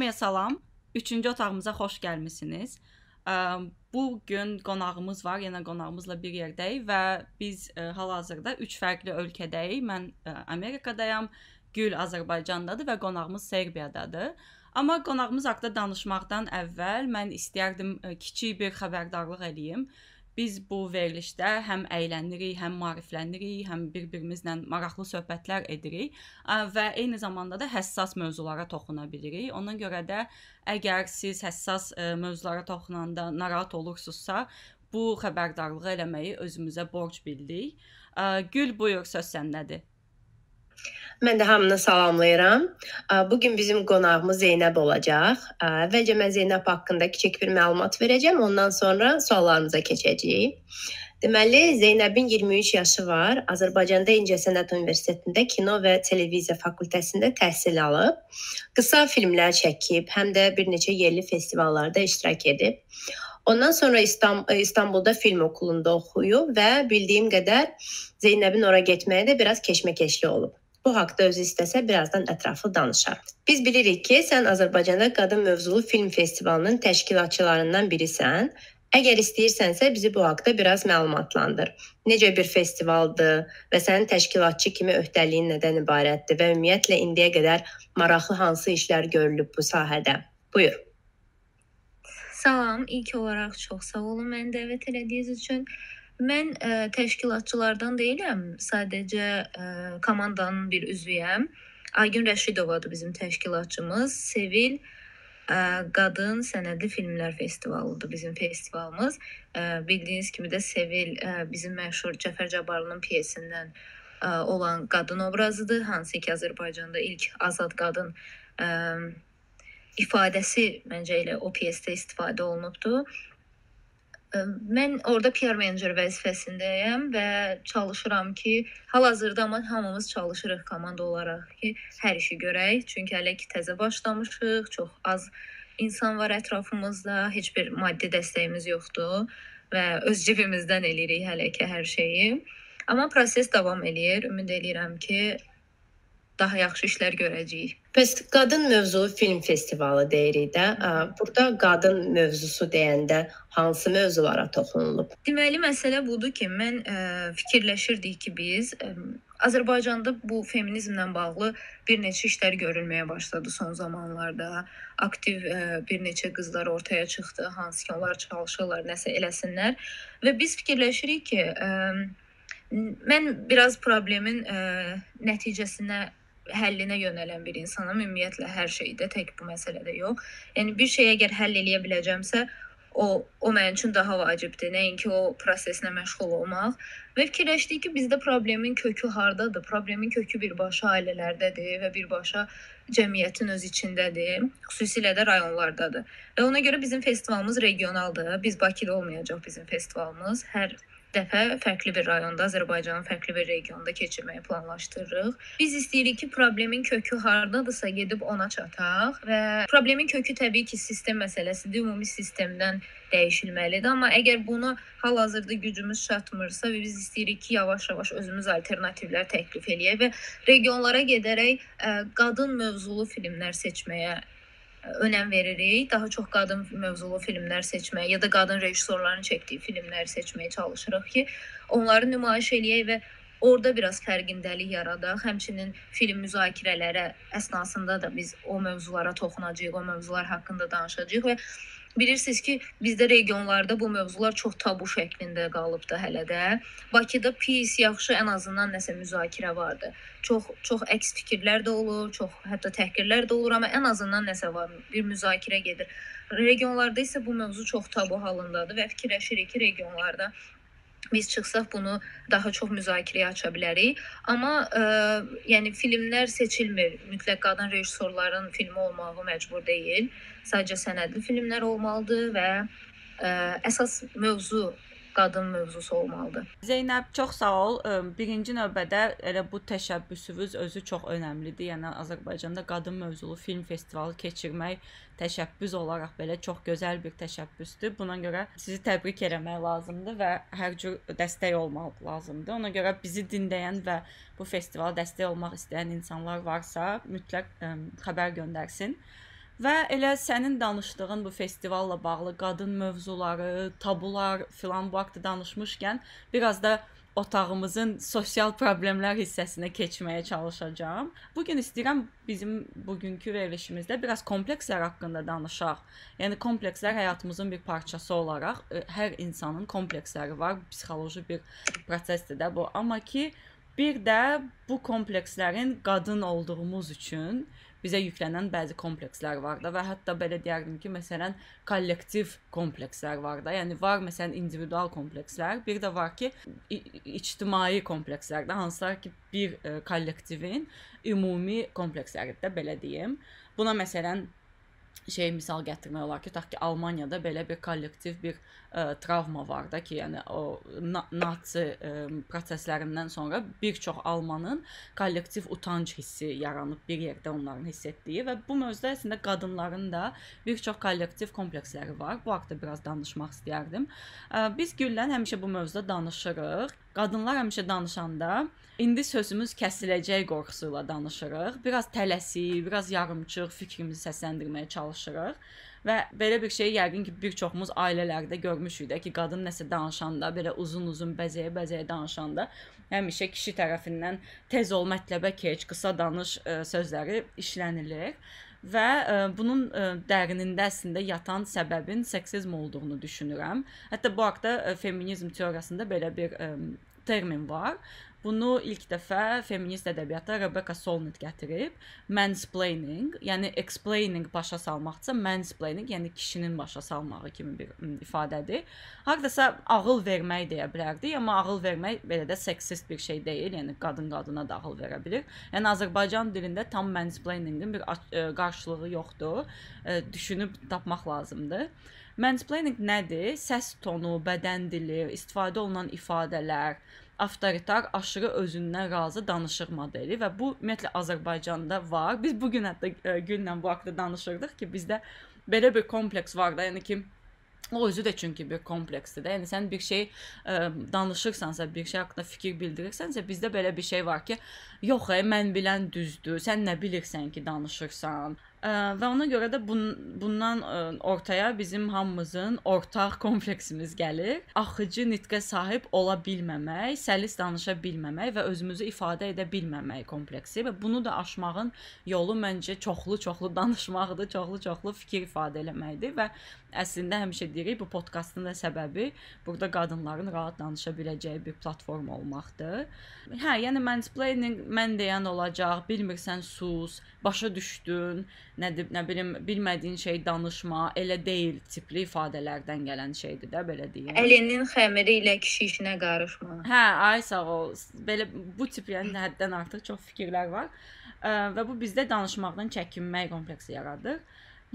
Hamıya salam. Üçüncü otağımıza xoş gəlmisiniz. Bu gün qonağımız var. Yenə qonağımızla bir yerdəyik və biz hal-hazırda 3 fərqli ölkədəyik. Mən Amerikadayam, Gül Azərbaycandadır və qonağımız Serbiyadadır. Amma qonağımız haqqında danışmaqdan əvvəl mən istərdim kiçik bir xəbərdarlıq eləyim. Biz bu verilişdə həm əylənirik, həm maariflənirik, həm bir-birimizlə maraqlı söhbətlər edirik və eyni zamanda da həssas mövzulara toxuna bilirik. Ona görə də əgər siz həssas mövzulara toxunanda narahat olursunuzsa, bu xəbərdarlığı eləməyi özümüzə borc bildik. Gül, buyur, söz səndədir. Mən də hamını salamlayıram. Bu gün bizim qonağımız Zeynəb olacaq. Əvvəlcə mən Zeynəb haqqında kiçik bir məlumat verəcəm, ondan sonra suallarımıza keçəcəyik. Deməli, Zeynəbin 23 yaşı var. Azərbaycanda İncəsənət Universitetində kino və televiziya fakültəsində təhsil alıb. Qısa filmlər çəkib, həm də bir neçə yerli festivallarda iştirak edib. Ondan sonra İstanbulda film okulunda oxuyub və bildiyim qədər Zeynəbin ora getməyə də biraz keşməkeşli olub. Bu haqqda özü istəsə birazdan ətraflı danışar. Biz bilirik ki, sən Azərbaycanda qadın mövzulu film festivalının təşkilatçılarından birisən. Əgər istəyirsənsə bizi bu haqqda biraz məlumatlandır. Necə bir festivaldır və sənin təşkilatçı kimi öhdəliyin nədən ibarətdir və ümumiyyətlə indiyə qədər maraqlı hansı işlər görülüb bu sahədə? Buyur. Salam, ilk olaraq çox sağ olun məni dəvət elədiyiniz üçün. Mən ə, e, təşkilatçılardan deyiləm, sadəcə ə, e, komandanın bir üzvüyəm. Aygün Rəşidovadır bizim təşkilatçımız. Sevil ə, e, Qadın Sənədli Filmlər Festivalıdır bizim festivalımız. Ə, bildiyiniz kimi də Sevil ə, bizim məşhur Cəfər Cabbarlının pyesindən ə, olan qadın obrazıdır, hansı ki Azərbaycanda ilk azad qadın ə, ifadəsi məncə elə o pyesdə istifadə olunubdu. Mən orada PR menecer vəzifəsindəyəm və çalışıram ki, hal-hazırda amma hamımız çalışırıq komanda olaraq ki, hər işi görək. Çünki hələ ki təzə başlamışıq, çox az insan var ətrafımızda, heç bir maddi dəstəyimiz yoxdur və öz cibimizdən eləyirik hələ ki hər şeyi. Amma proses davam eləyir. Ümid eləyirəm ki, daha yaxşı işlər görəcəyik. Bəs qadın mövzulu film festivalı deyirik də. Burada qadın mövzusu deyəndə hansı mövzulara toxunulub? Deməli məsələ budur ki, mən ə, fikirləşirdik ki, biz ə, Azərbaycanda bu feminizmlə bağlı bir neçə işlər görülməyə başladı son zamanlarda. Aktiv ə, bir neçə qızlar ortaya çıxdı, hansı ki, onlar çalışırlar, nəsə eləsinlər və biz fikirləşirik ki, ə, mən biraz problemin ə, nəticəsinə həllinə yönələn bir insanam. Ümumiyyətlə hər şeydə, tək bu məsələdə yox. Yəni bir şey əgər həll eləyə biləcəmsə, o o mənim üçün daha vacibdir. Nəinki o proseslə məşğul olmaq. Və fikirləşdik ki, bizdə problemin kökü hardadır? Problemin kökü birbaşa ailələrdədir və birbaşa cəmiyyətin öz içindədir, xüsusilə də rayonlardadır. Və ona görə bizim festivalımız regionaldır. Biz Bakıda olmayacaq bizim festivalımız. Hər dəfə fərqli bir rayonda, Azərbaycanın fərqli bir regionunda keçirməyi planlaşdırırıq. Biz istəyirik ki, problemin kökü hardadırsa gedib ona çataq və problemin kökü təbii ki, sistem məsələsidir, ümumi sistemdən dəyişilməlidir. Amma əgər bunu hal-hazırda gücümüz çatmırsa və biz istəyirik ki, yavaş-yavaş özümüz alternativlər təklif eləyək və regionlara gedərək ə, qadın mövzulu filmlər seçməyə önəm veririk. Daha çox qadın mövzulu filmlər seçməyə ya da qadın rejissorların çəkdiyi filmləri seçməyə çalışırıq ki, onları nümayiş eləyək və orada biraz fərqindəlik yaradaq. Həmçinin film müzakirələri əsnasında da biz o mövzulara toxunacağıq, o mövzular haqqında danışacağıq və Bilirsiniz ki, bizdə regionlarda bu mövzular çox tabu şəklində qalıbdı hələ də. Bakıda pis, yaxşı ən azından nəsə müzakirə vardı. Çox çox əks fikirlər də olur, çox hətta təhqirlər də olur, amma ən azından nəsə var, bir müzakirə gedir. Regionlarda isə bu mövzu çox tabu halındadır və fikirləşirik ki, regionlarda biz çıxsaq bunu daha çox müzakirəyə aça bilərik. Amma ə, yəni filmlər seçilmir. Mütləq qadın rejissorların filmi olmağı məcbur deyil. Sadəcə sənədli filmlər olmalıdır və ə, əsas mövzu qadın mövzusu olmalıdır. Zeynəb, çox sağ ol. Birinci növbədə elə bu təşəbbüsünüz özü çox əhəmilidir. Yəni Azərbaycanda qadın mövzulu film festivalı keçirmək təşəbbüs olaraq belə çox gözəl bir təşəbbüsdür. Buna görə sizi təbrik etmək lazımdır və hər cür dəstək olmaq lazımdır. Ona görə bizi dinləyən və bu festivala dəstək olmaq istəyən insanlar varsa, mütləq ə, xəbər göndərsin. Və elə sənin danışdığın bu festivalla bağlı qadın mövzuları, tabular filan bu haqqda danışmışkən biraz da otağımızın sosial problemlər hissəsinə keçməyə çalışacağam. Bu gün istəyirəm bizim bugünkü verilişimizdə biraz komplekslər haqqında danışaq. Yəni komplekslər həyatımızın bir parçası olaraq e, hər insanın kompleksləri var. Psixoloji bir prosesdir də bu. Amma ki bir də bu komplekslərin qadın olduğumuz üçün bizə yüklənən bəzi komplekslər var da və hətta belə deyərdim ki, məsələn, kollektiv komplekslər var da. Yəni var məsələn individual komplekslər, bir də var ki, ictimai komplekslər də hansılar ki, bir ə, e, kollektivin ümumi kompleksləridir də belə deyim. Buna məsələn şey misal gətirmək olar ki, tutaq ki, Almaniyada belə bir kollektiv bir travma var da ki, yəni o na Nazi ə, proseslərindən sonra bir çox almanın kollektiv utanc hissi yaranıb bir yerdə onların hiss etdiyi və bu mövzuda əslində qadınların da bir çox kollektiv kompleksləri var. Bu haqqda biraz danışmaq istəyərdim. Ə, biz Güllə həmişə bu mövzuda danışırıq. Qadınlar həmişə danışanda indi sözümüz kəsiləcək qorxusu ilə danışırıq. Biraz tələsik, biraz yarımçıq fikrimizi səsləndirməyə çalışırıq. Və belə bir şey yəqin ki, bir çoxumuz ailələrdə görmüşük də ki, qadın nəsə danışanda, belə uzun-uzun bəzəyə-bəzəyə danışanda həmişə kişi tərəfindən tez ol, mətləbə keç, qısa danış ə, e, sözləri işlənilir və ə, e, bunun ə, e, dərinində əslində yatan səbəbin seksizm olduğunu düşünürəm. Hətta bu haqqda ə, feminizm teoriyasında belə bir ə, termin var. Bunu ilk dəfə feminist ədəbiyyata Rebecca Solnit gətirib. Mansplaining, yəni explaining başa salmaqsa, mansplaining, yəni kişinin başa salmağı kimi bir ifadədir. Hardasa ağıl vermək deyə bilərdik, amma ağıl vermək belə də seksist bir şey deyil, yəni qadın qadına da ağıl verə bilər. Yəni Azərbaycan dilində tam mansplainingin bir qarşılığı yoxdur. Düşünüb tapmaq lazımdır. Mansplaining nədir? Səs tonu, bədən dili, istifadə olunan ifadələr, avtoritar, aşırı özündən razı danışıq modeli və bu ümumiyyətlə Azərbaycanda var. Biz bu gün hətta e, günlə bu haqqda danışırdıq ki, bizdə belə bir kompleks var da, yəni ki O özü də çünki bir kompleksdir də. Yəni sən bir şey ə, e, danışırsansa, bir şey haqqında fikir bildirirsənsə, bizdə belə bir şey var ki, yox, ey, mən bilən düzdür. Sən nə bilirsən ki, danışırsan? Və ona görə də bun, bundan ə, ortaya bizim hamımızın ortaq kompleksimiz gəlir. Axıcı nitqə sahib ola bilməmək, səlis danışa bilməmək və özümüzü ifadə edə bilməmək kompleksi və bunu da aşmağın yolu məncə çoxlu-çoxlu danışmaqdır, çoxlu-çoxlu fikir ifadə eləməkdir və əslində həmişə deyirik bu podkastın da səbəbi burada qadınların rahat danışa biləcəyi bir platform olmaqdır. Hə, yəni mansplaining mən deyən olacaq, bilmirsən sus, başa düşdün, nədir, nə bilim, bilmədiyin şey danışma, elə deyil tipli ifadələrdən gələn şeydir də, belə deyim. Əlinin xəmiri ilə kişi işinə qarışma. Hə, ay sağ ol. Belə bu tip yəni həddən artıq çox fikirlər var. Ə, və bu bizdə danışmaqdan çəkinmək kompleksi yaradır.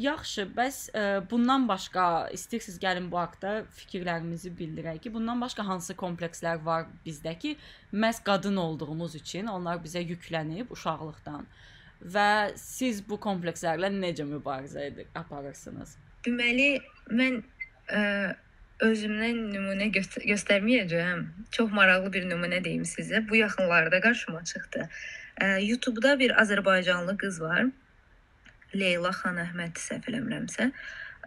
Yaxşı, bəs ə, bundan başqa istəyirsiniz gəlin bu haqqda fikirlərimizi bildirək ki, bundan başqa hansı komplekslər var bizdə ki, məhz qadın olduğumuz üçün onlar bizə yüklənib uşaqlıqdan və siz bu komplekslərlə necə mübarizə edir, aparırsınız? Deməli, mən ə, özümdən nümunə göstər göstərməyəcəm. Çox maraqlı bir nümunə deyim sizə. Bu yaxınlarda qarşıma çıxdı. Ə, YouTube-da bir Azərbaycanlı qız var. Leyla xan Əhməd səhv eləmirəmsə,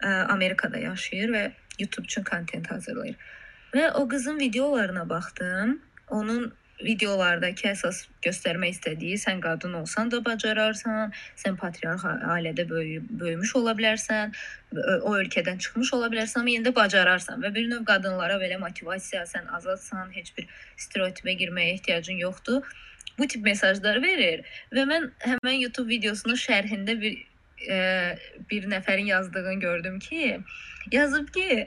ə, Amerikada yaşayır və YouTube üçün kontent hazırlayır. Və o qızın videolarına baxdım. Onun videolardakı əsas göstərmək istədiyi sən qadın olsan da bacararsan, sən patriarx ailədə böyü böyümüş ola bilərsən, o ölkədən çıxmış ola bilərsən, amma yenə də bacararsan və bir növ qadınlara belə motivasiya, sən azadsan, heç bir stereotipə girməyə ehtiyacın yoxdur. Bu tip mesajlar verir və mən həmən YouTube videosunun şərhində bir e, bir nəfərin yazdığını gördüm ki, yazıb ki,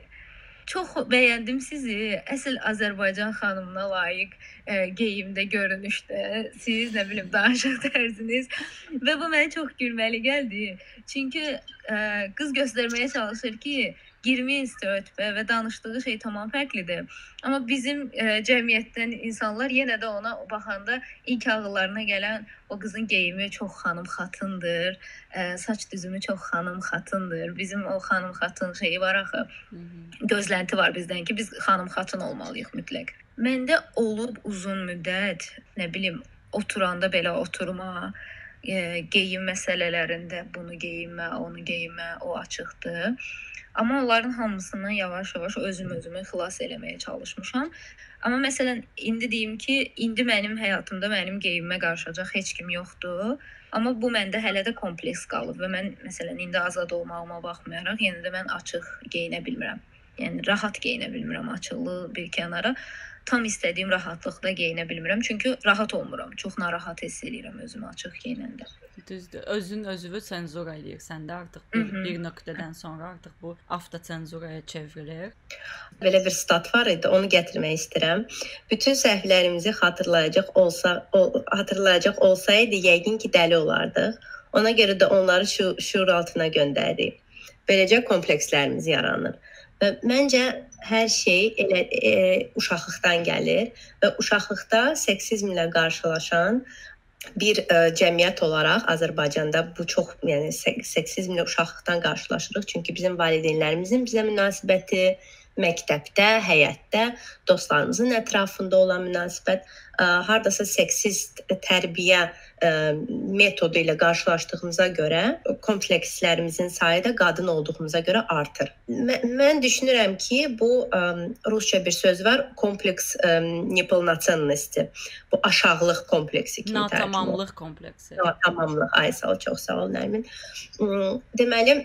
Çox bəyəndim sizi. Əsl Azərbaycan xanımına layiq e, geyimdə, görünüşdə. Siz nə bilim danışıq tərziniz və bu mənə çox gülməli gəldi. Çünki e, qız göstərməyə çalışır ki, girməyin stereotipə və danışdığı şey tamam fərqlidir. Amma bizim ə, e, cəmiyyətdən insanlar yenə də ona baxanda ilk ağıllarına gələn o qızın geyimi çox xanım xatındır, ə, e, saç düzümü çox xanım xatındır. Bizim o xanım xatın şeyi var axı. Gözlənti var bizdən ki, biz xanım xatın olmalıyıq mütləq. Məndə olub uzun müddət, nə bilim, oturanda belə oturma, e, geyim məsələlərində bunu geyinmə, onu geyinmə, o açıqdır. Amma onların hamısını yavaş-yavaş özüm özümü xilas eləməyə çalışmışam. Amma məsələn indi deyim ki, indi mənim həyatımda mənim geyimimə qarışacaq heç kim yoxdur. Amma bu məndə hələ də kompleks qalıb və mən məsələn indi azad olmağıma baxmayaraq yenə də mən açıq geyinə bilmirəm. Yəni rahat geyinə bilmirəm açıqlığı bir kənara tam istədiyim rahatlıqda geyinə bilmirəm. Çünki rahat olmuram. Çox narahat hiss edirəm özümü açıq geyinəndə. Düzdür. Özün özünü senzur eləyirsən də artıq bir, Hı -hı. bir nöqtədən sonra artıq bu avtosenzuraya çevrilir. Belə bir stat var idi, onu gətirmək istəyirəm. Bütün səhvlərimizi xatırlayacaq olsa, o, hatırlayacaq olsaydı yəqin ki dəli olardıq. Ona görə də onları şu şuur altına göndəririk. Beləcə komplekslərimiz yaranır. Və məncə hər şey elə e, uşaqlıqdan gəlir və uşaqlıqda seksizmlə qarşılaşan bir ə, e, cəmiyyət olaraq Azərbaycanda bu çox, yəni seksizmlə uşaqlıqdan qarşılaşırıq. Çünki bizim valideynlərimizin bizə münasibəti, məktəbdə, həyətdə, dostlarımızın ətrafında olan münasibət ə, hardasa seksist tərbiyə ə, metodu ilə qarşılaşdığımıza görə komplekslərimizin sayı da qadın olduğumuza görə artır. Mən, mən düşünürəm ki, bu ə, rusca bir söz var, kompleks neполноценности. Bu aşağılıq kompleksi kimi tərcümə. Natamamlıq kompleksi. Natamamlıq. Ay sağ ol, çox sağ ol Nərmin. Deməli,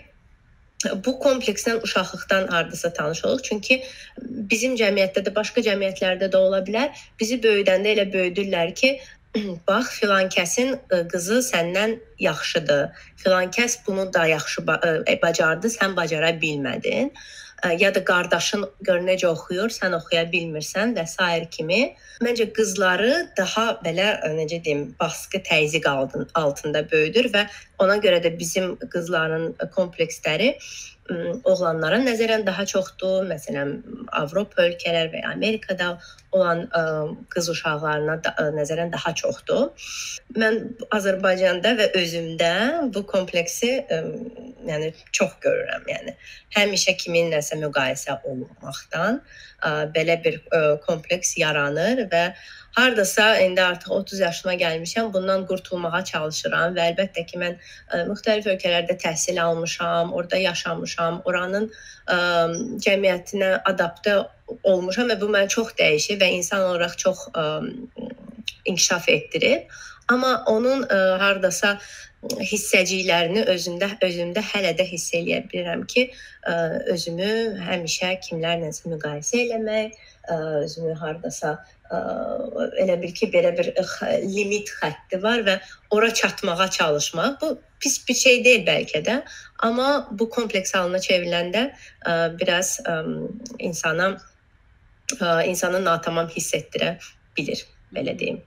bu kompleksdən uşaqlıqdan hardasa tanış oluruq. Çünki bizim cəmiyyətdə də, başqa cəmiyyətlərdə də ola bilər. Bizi böyüdəndə elə böyüdürlər ki, bax filan kəsin qızı səndən yaxşıdır. Filan kəs bunu da yaxşı bacardı, sən bacara bilmədin ya da qardaşın gör necə oxuyur, sən oxuya bilmirsən və s. kimi. Məncə qızları daha belə necə deyim, baskı, təzyiq altında böyüdür və ona görə də bizim qızların kompleksləri oğlanlara nəzərən daha çoxdur. Məsələn, Avropa ölkələr və Amerikada olan ə, qız uşaqlarına da, ə, nəzərən daha çoxdur. Mən Azərbaycanda və özümdə bu kompleksi ə, yəni çox görürəm. Yəni həmişə kiminləsə müqayisə olunmaqdan ə, belə bir ə, kompleks yaranır və hardasa indi artıq 30 yaşıma gəlmişəm, bundan qurtulmağa çalışıram və əlbəttə ki, mən ə, müxtəlif ölkələrdə təhsil almışam, orada yaşamışam, oranın ə, cəmiyyətinə adaptə olmuşam və bu məni çox dəyişib və insan olaraq çox ə, inkişaf etdirib. Amma onun ə, hardasa hissəciklərini özündə özümdə hələ də hiss eləyə bilirəm ki, ə, özümü həmişə kimlərləsə müqayisə eləmək, ə, özümü hardasa elə bil ki, belə bir limit xətti var və ora çatmağa çalışmaq. Bu pis bir şey deyil bəlkə də, amma bu kompleks halına çevriləndə biraz insana insanı natamam hiss etdirə bilir, belə deyim.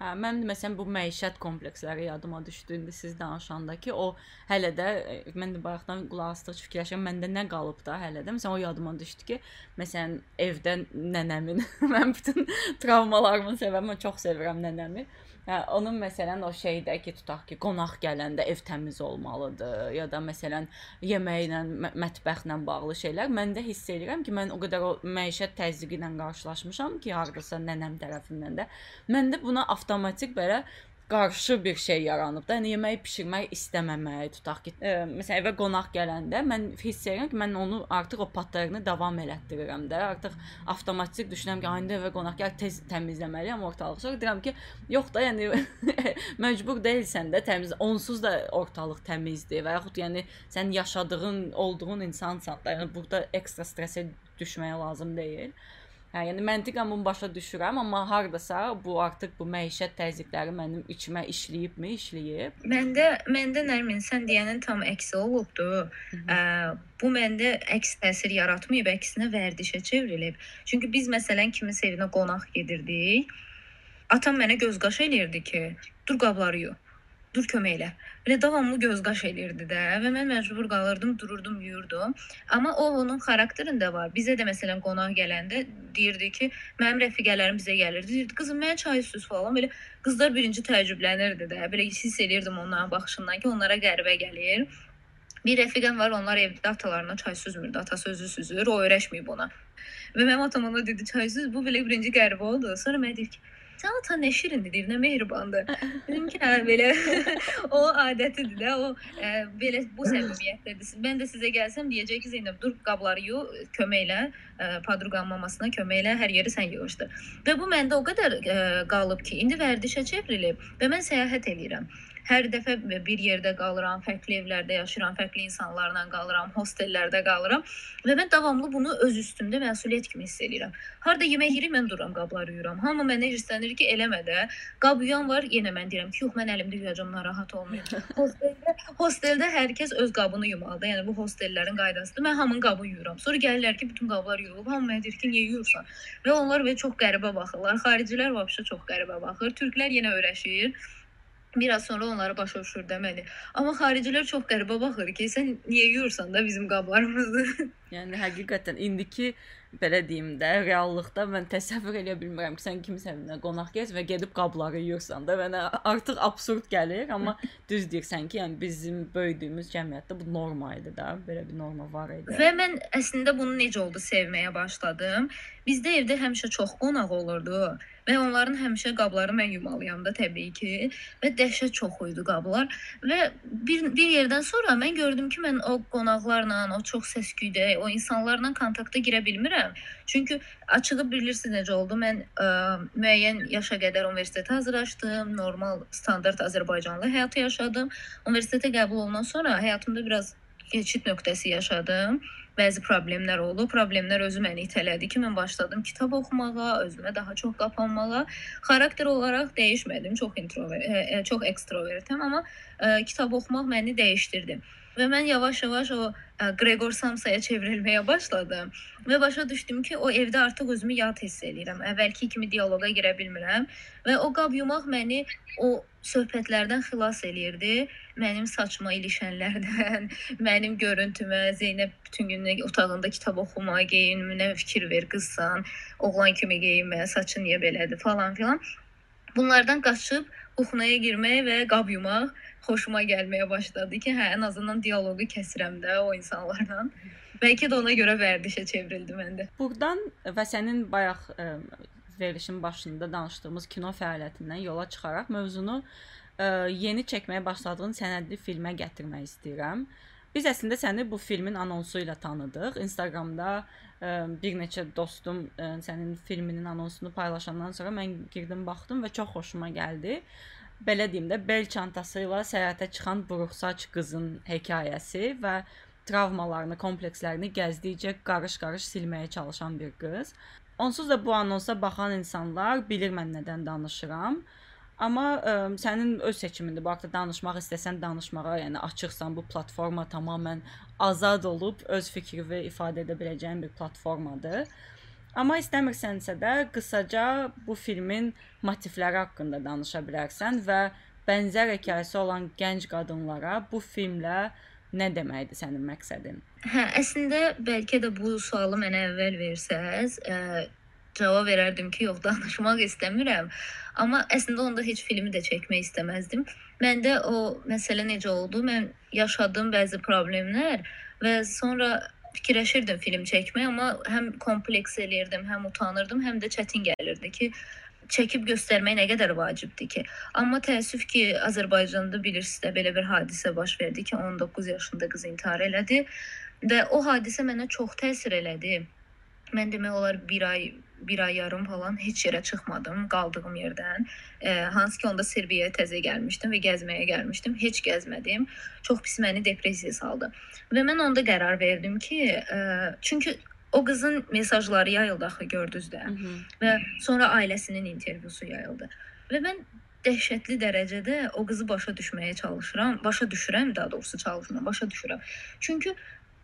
Hə, mən məsələn bu məişət kompleksləri yadıma düşdü indi siz danışanda ki, o hələ də e, mən də bayaqdan qulaq asdıqca fikirləşirəm, məndə nə qalıb da hələ də. Məsələn o yadıma düşdü ki, məsələn evdə nənəmin mən bütün travmalarımın səbəbi mən çox sevirəm nənəmi. Hə, onun məsələn o şeydə ki, tutaq ki, qonaq gələndə ev təmiz olmalıdır ya da məsələn yeməklə, mətbəxlə bağlı şeylər. Məndə hiss edirəm ki, mən o qədər o məişət təzyiqi ilə qarşılaşmışam ki, hardasa nənəm tərəfindən də. Məndə buna avtomatik belə qarşı bir şey yaranıb da. Yəni yeməyi bişirmək istəməmək, tutaq ki, e, məsələn evə qonaq gələndə mən hiss edirəm ki, mən onu artıq o patlarını davam elətdirirəm də. Artıq avtomatik düşünürəm ki, indi evə qonaq gəl tez təmizləməliyəm ortalığı. Sonra deyirəm ki, yox da, yəni məcbur deyilsən də təmiz, onsuz da ortalıq təmizdir və yaxud yəni sən yaşadığın, olduğun insansan da. Yəni burada ekstra stressə düşməyə lazım deyil. Hə, yəni məntiqən bunu başa düşürəm, amma hardasa bu artıq bu məişət təzyiqləri mənim içimə işləyibmi, işləyib? Məndə məndə Nərmin sən deyənin tam əksi olubdu. Ə, bu məndə əks təsir yaratmayıb, əksinə vərdişə çevrilib. Çünki biz məsələn kimin evinə qonaq gedirdik. Atam mənə göz qaş eləyirdi ki, dur qabları yu dur kömək elə. Belə davamlı göz qaş elirdi də və mən məcbur qalırdım, dururdum, yuyurdum. Amma o onun xarakterində var. Bizə də məsələn qonaq gələndə deyirdi ki, mənim rəfiqələrim bizə gəlirdi. Deyirdi, qızım mənə çay üstüz falan. Belə qızlar birinci təəccüblənirdi də. Belə hiss elirdim onların baxışından ki, onlara qəribə gəlir. Bir rəfiqəm var, onlar evdə atalarına çay süzmürdü. Atası özü süzür, o öyrəşməyib ona. Və mənim atam ona dedi, çay süz, bu belə birinci qəribə oldu. Sonra mən dedim ki, Ata nə şirindir, nə mehribandır. Dedim ki, hə belə o adətidir də, o ə, belə bu səmimiyyətdədir. Mən də sizə gəlsəm deyəcək ki, Zeynəb dur qabları yu, kömək elə, ə, padruqanın mamasına kömək elə, hər yeri sən yığışdır. Və bu məndə o qədər ə, qalıb ki, indi vərdişə çevrilib və mən səyahət eləyirəm. Hər dəfə bir yerdə qalıram, fərqli evlərdə yaşayıram, fərqli insanlarla qalıram, hostellərdə qalıram və mən davamlı bunu öz üstümdə məsuliyyət kimi hiss edirəm. Harda yemək yeyirəm, mən duram, qabları yuyuram. Hamı mənə hirslənir ki, eləmə də. Qab yuyan var, yenə mən deyirəm ki, yox, mən əlimdə yuyacam, narahat olmayın. Hosteldə, hosteldə hər kəs öz qabını yumalıdır. Yəni bu hostellərin qaydasıdır. Mən hamının qabını yuyuram. Sonra gəlirlər ki, bütün qablar yuyulub. Hamı mənə deyir ki, niyə yuyursan? Və onlar və çox qəribə baxırlar. Xaricilər vəbşə çox qəribə baxır. Türklər yenə öyrəşir. Biraz sonra onları başa düşür deməli. Amma xaricilər çox qəribə baxır ki, sən niyə yuyursan da bizim qablarımızı? yəni həqiqətən indiki belə deyim də, reallıqda mən təsəvvür edə bilmirəm ki, sən kimsə evinə qonaq gəz və gedib qabları yuyursan da. Mənə artıq absurd gəlir, amma düz deyirsən ki, yəni bizim böyüdüyümüz cəmiyyətdə bu norma idi da, belə bir norma var idi. Və mən əslində bunu necə oldu sevməyə başladım. Bizdə evdə həmişə çox qonaq olurdu. Və onların həmişə qabları mən yumalıyam da təbii ki. Və dəhşət çox idi qablar. Və bir bir yerdən sonra mən gördüm ki, mən o qonaqlarla, o çox səs-küydə, o insanlarla kontakta girə bilmirəm. Çünki açığı bilirsiniz necə oldu? Mən ə, müəyyən yaşa qədər universitetə hazırlaşdım, normal standart Azərbaycanlı həyatı yaşadım. Universitetə qəbul olandan sonra həyatımda biraz keçid nöqtəsi yaşadım bəzi problemlər oldu. Problemlər özü məni itələdi ki, mən başladım kitab oxumağa, özümə daha çox qapanmağa. Xarakter olaraq dəyişmədim. Çox introvert, ə, ə, çox ekstrovertəm, amma ə, kitab oxumaq məni dəyişdirdi. Və mən yavaş-yavaş o ə, Gregor Samsaya çevrilməyə başladım və başa düşdüm ki, o evdə artıq özümü yad hiss eləyirəm. Əvvəlki kimi dialoqa girə bilmirəm və o qab yumaq məni o söhbətlərdən xilas eləyirdi. Mənim saçma ilişənlərdən, mənim görüntümə, Zeynəb bütün gün otağında kitab oxumağa, geyinməyə fikir ver, qızsan, oğlan kimi geyinmə, saçın niyə belədir falan filan. Bunlardan qaçıb kuxnaya girmək və qab yumaq xoşuma gəlməyə başladı ki, hə, ən azından dialoqu kəsirəm də o insanlarla. Bəlkə də ona görə vərdişə çevrildi məndə. Burdan və sənin bayaq ə, verilişin başında danışdığımız kino fəaliyyətindən yola çıxaraq mövzunu ə, yeni çəkməyə başladığın sənədli filmə gətirmək istəyirəm. Biz əslində səni bu filmin anonsu ilə tanıdıq. Instagramda ə, bir neçə dostum ə, sənin filminin anonsunu paylaşandan sonra mən girdim, baxdım və çox xoşuma gəldi belə deyim də, bel çantası ilə səyahətə çıxan buruqsaç qızın hekayəsi və travmalarını, komplekslərini gəzdikcə qarış-qarış silməyə çalışan bir qız. Onsuz da bu anonsa baxan insanlar bilir mən nədən danışıram. Amma ə, sənin öz seçimindir. Bu haqqda danışmaq istəsən danışmağa, yəni açıqsan, bu platforma tamamilə azad olub öz fikrini ifadə edə biləcəyin bir platformadır. Amma istəmirsənsə də qısaca bu filmin motivləri haqqında danışa bilərsən və bənzər hekayəsi olan gənc qadınlara bu filmlə nə deməkdir sənin məqsədin? Hə, əslində bəlkə də bu sualı mənə əvvəl versəz, ə, cavab verərdim ki, yox, danışmaq istəmirəm. Amma əslində onda heç filmi də çəkmək istəməzdim. Məndə o məsələ necə oldu? Mən yaşadığım bəzi problemlər və sonra fikirləşirdim film çəkmək, amma həm kompleks eləyirdim, həm utanırdım, həm də çətin gəlirdi ki, çəkib göstərmək nə qədər vacibdir ki. Amma təəssüf ki, Azərbaycanda bilirsiniz də belə bir hadisə baş verdi ki, 19 yaşında qız intihar elədi və o hadisə mənə çox təsir elədi. Mən demək olar 1 ay bir ay yarım falan heç yerə çıxmadım qaldığım yerdən. E, hansı ki onda Serbiyaya təzə gəlmişdim və gəzməyə gəlmişdim. Heç gəzmədim. Çox pis məni depressiyaya saldı. Və mən onda qərar verdim ki, e, çünki o qızın mesajları yayıldı axı gördünüz də. Hı -hı. Və sonra ailəsinin intervyusu yayıldı. Və mən dəhşətli dərəcədə o qızı başa düşməyə çalışıram. Başa düşürəm, daha doğrusu çalışmıram, başa düşürəm. Çünki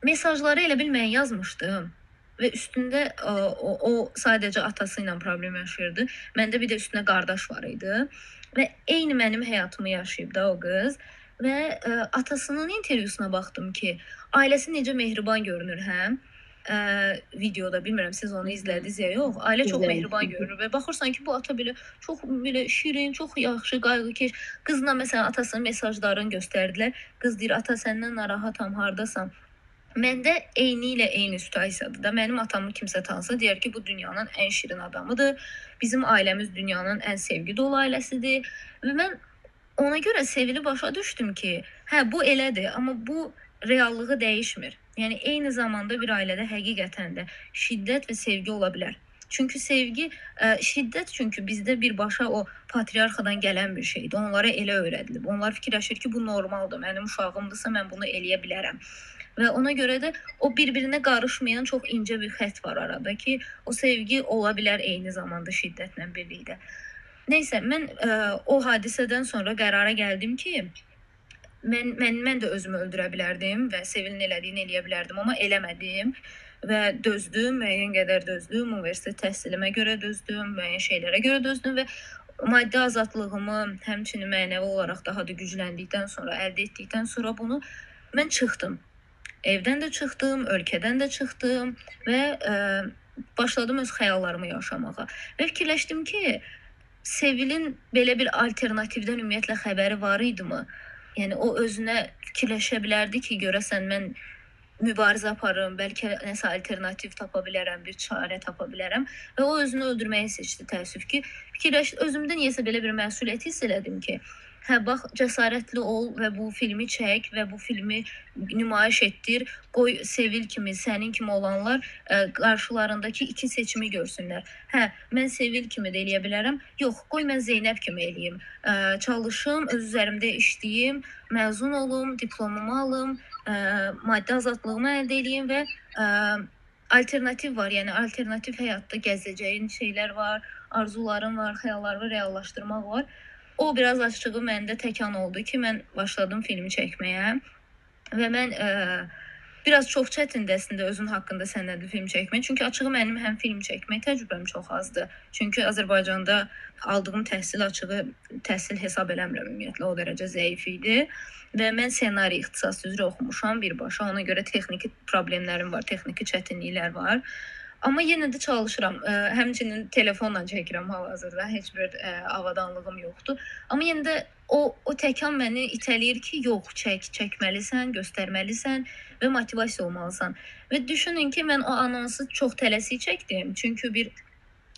mesajları elə bil mən yazmışdım və üstündə ə, o, o sadəcə atası ilə problem yaşayırdı. Məndə bir də üstünə qardaş var idi və eyni mənim həyatımı yaşayıb da o qız və ə, atasının intervyusuna baxdım ki, ailəsi necə mehriban görünür həm ə, videoda bilmirəm siz onu izlədiniz ya yox. Ailə çox mehriban görünür və baxırsan ki, bu ata belə çox belə şirin, çox yaxşı, qayğıkeş. Qızla məsələn atasının mesajlarını göstərdilər. Qız deyir: "Ata səndən narahatam, hardasan?" Məndə eyni ilə eyni situasiyadır da. Mənim atamı kimsə tanısa deyər ki, bu dünyanın ən şirin adamıdır. Bizim ailəmiz dünyanın ən sevgi dolu ailəsidir. Və mən ona görə sevili başa düşdüm ki, hə bu elədir, amma bu reallığı dəyişmir. Yəni eyni zamanda bir ailədə həqiqətən də şiddət və sevgi ola bilər. Çünki sevgi, ə, şiddət çünki bizdə birbaşa o patriarxadan gələn bir şeydir. Onlara elə öyrədilib. Onlar fikirləşir ki, bu normaldır. Mənim uşağımdırsa mən bunu eləyə bilərəm. Və ona görə də o bir-birinə qarışmayan çox incə bir xətt var arada ki, o sevgi ola bilər eyni zamanda şiddətlə birlikdə. Nəysə, mən ə, o hadisədən sonra qərara gəldim ki, mən mən mən də özümü öldürə bilərdim və Sevilin elədiyini eləyə bilərdim, amma eləmədim və dözdüm, müəyyən qədər dözdüm, universitet təhsilimə görə dözdüm, müəyyən şeylərə görə dözdüm və maddi azadlığımı, həmçinin mənəvi olaraq daha da gücləndikdən sonra, əldə etdikdən sonra bunu mən çıxdım. Evdən də çıxdım, ölkədən də çıxdım və ə, başladım öz xəyallarımı yaşamağa. Və fikirləşdim ki, Sevilin belə bir alternativdən ümumiyyətlə xəbəri var idimi? Yəni o özünə fikirləşə bilərdi ki, görəsən mən mübarizə aparım, bəlkə nəsə alternativ tapa bilərəm, bir çarə tapa bilərəm və o özünü öldürməyi seçdi təəssüf ki, fikirləş özümdə niyəsə belə bir məsuliyyət hiss elədim ki, hə bax cəsarətli ol və bu filmi çək və bu filmi nümayiş etdir. Qoy Sevil kimi, sənin kimi olanlar ə, qarşılarındakı iki seçimi görsünlər. Hə, mən Sevil kimi də eləyə bilərəm. Yox, qoy mən Zeynəb kimi eləyim. Ə, çalışım, öz üzərimdə işləyim, məzun olum, diplomumu alım, ə, maddi azadlığımı əldə edeyim və ə, alternativ var. Yəni alternativ həyatda gəzəcəyin şeylər var, arzuların var, xəyallarını reallaşdırmaq var. O biraz açığı məndə təkan oldu ki, mən başladım filmi çəkməyə və mən ə, biraz çox çətindir əslində özün haqqında sənədli film çəkmək. Çünki açığı mənim həm film çəkmək təcrübəm çox azdır. Çünki Azərbaycanda aldığım təhsil açığı təhsil hesab eləmirəm ümumiyyətlə o dərəcə zəif idi və mən ssenari ixtisası üzrə oxumuşam birbaşa. Ona görə texniki problemlərim var, texniki çətinliklər var. Amma yenə də çalışıram. Ə, həmçinin telefonla çəkirəm hal-hazırda. Heç bir ə, avadanlığım yoxdur. Amma yenə də o o təkan məni itələyir ki, yox, çək, çəkməlisən, göstərməlisən və motivasiya olmalısan. Və düşünün ki, mən o anonsu çox tələsik çəkdim. Çünki bir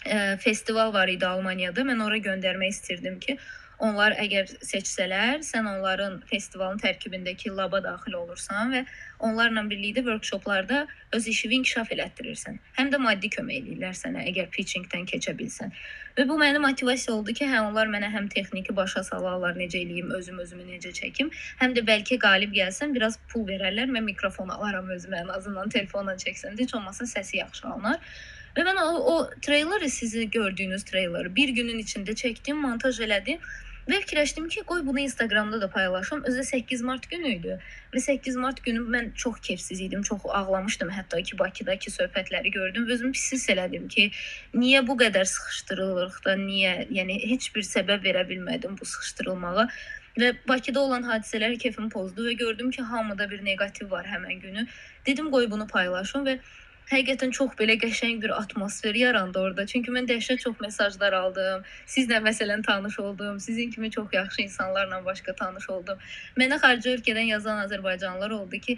ə, festival var idi Almaniyada. Mən ora göndərmək istirdim ki, Onlar əgər seçsələr, sən onların festivalın tərkibindəki laba daxil olursan və onlarla birlikdə workshoplarda öz işini inkişaf elətdirirsən. Həm də maddi kömək edirlər sənə əgər pitchingdən keçə bilsən. Və bu mənim motivasiya oldu ki, hə onlar mənə həm texniki başa salarlar, necə eləyim, özüm özümü necə çəkim, həm də bəlkə qalib gəlsəm biraz pul verərlər və mikrofon alaram özümə, ən azından telefonla çəksəm də heç olmasa səsi yaxşı alınar. Və mən o, o treyleri sizi gördüyünüz treyleri bir günün içində çəkdim, montaj elədim Və fikirləşdim ki, qoy bunu Instagramda da paylaşım. Özü 8 mart günü idi. Və 8 mart günü mən çox kefsiz idim, çox ağlamışdım. Hətta ki Bakıdakı söhbətləri gördüm və özümü pis hiss elədim ki, niyə bu qədər sıxışdırılırıq da, niyə? Yəni heç bir səbəb verə bilmədim bu sıxışdırılmağa. Və Bakıda olan hadisələr kefimi pozdu və gördüm ki, hamıda bir neqativ var həmin günü. Dedim qoy bunu paylaşım və həqiqətən çox belə qəşəng bir atmosfer yarandı orada. Çünki mən dəhşət çox mesajlar aldım. Sizlə məsələn tanış oldum. Sizin kimi çox yaxşı insanlarla başqa tanış oldum. Mənə xarici ölkədən yazan azərbaycanlılar oldu ki,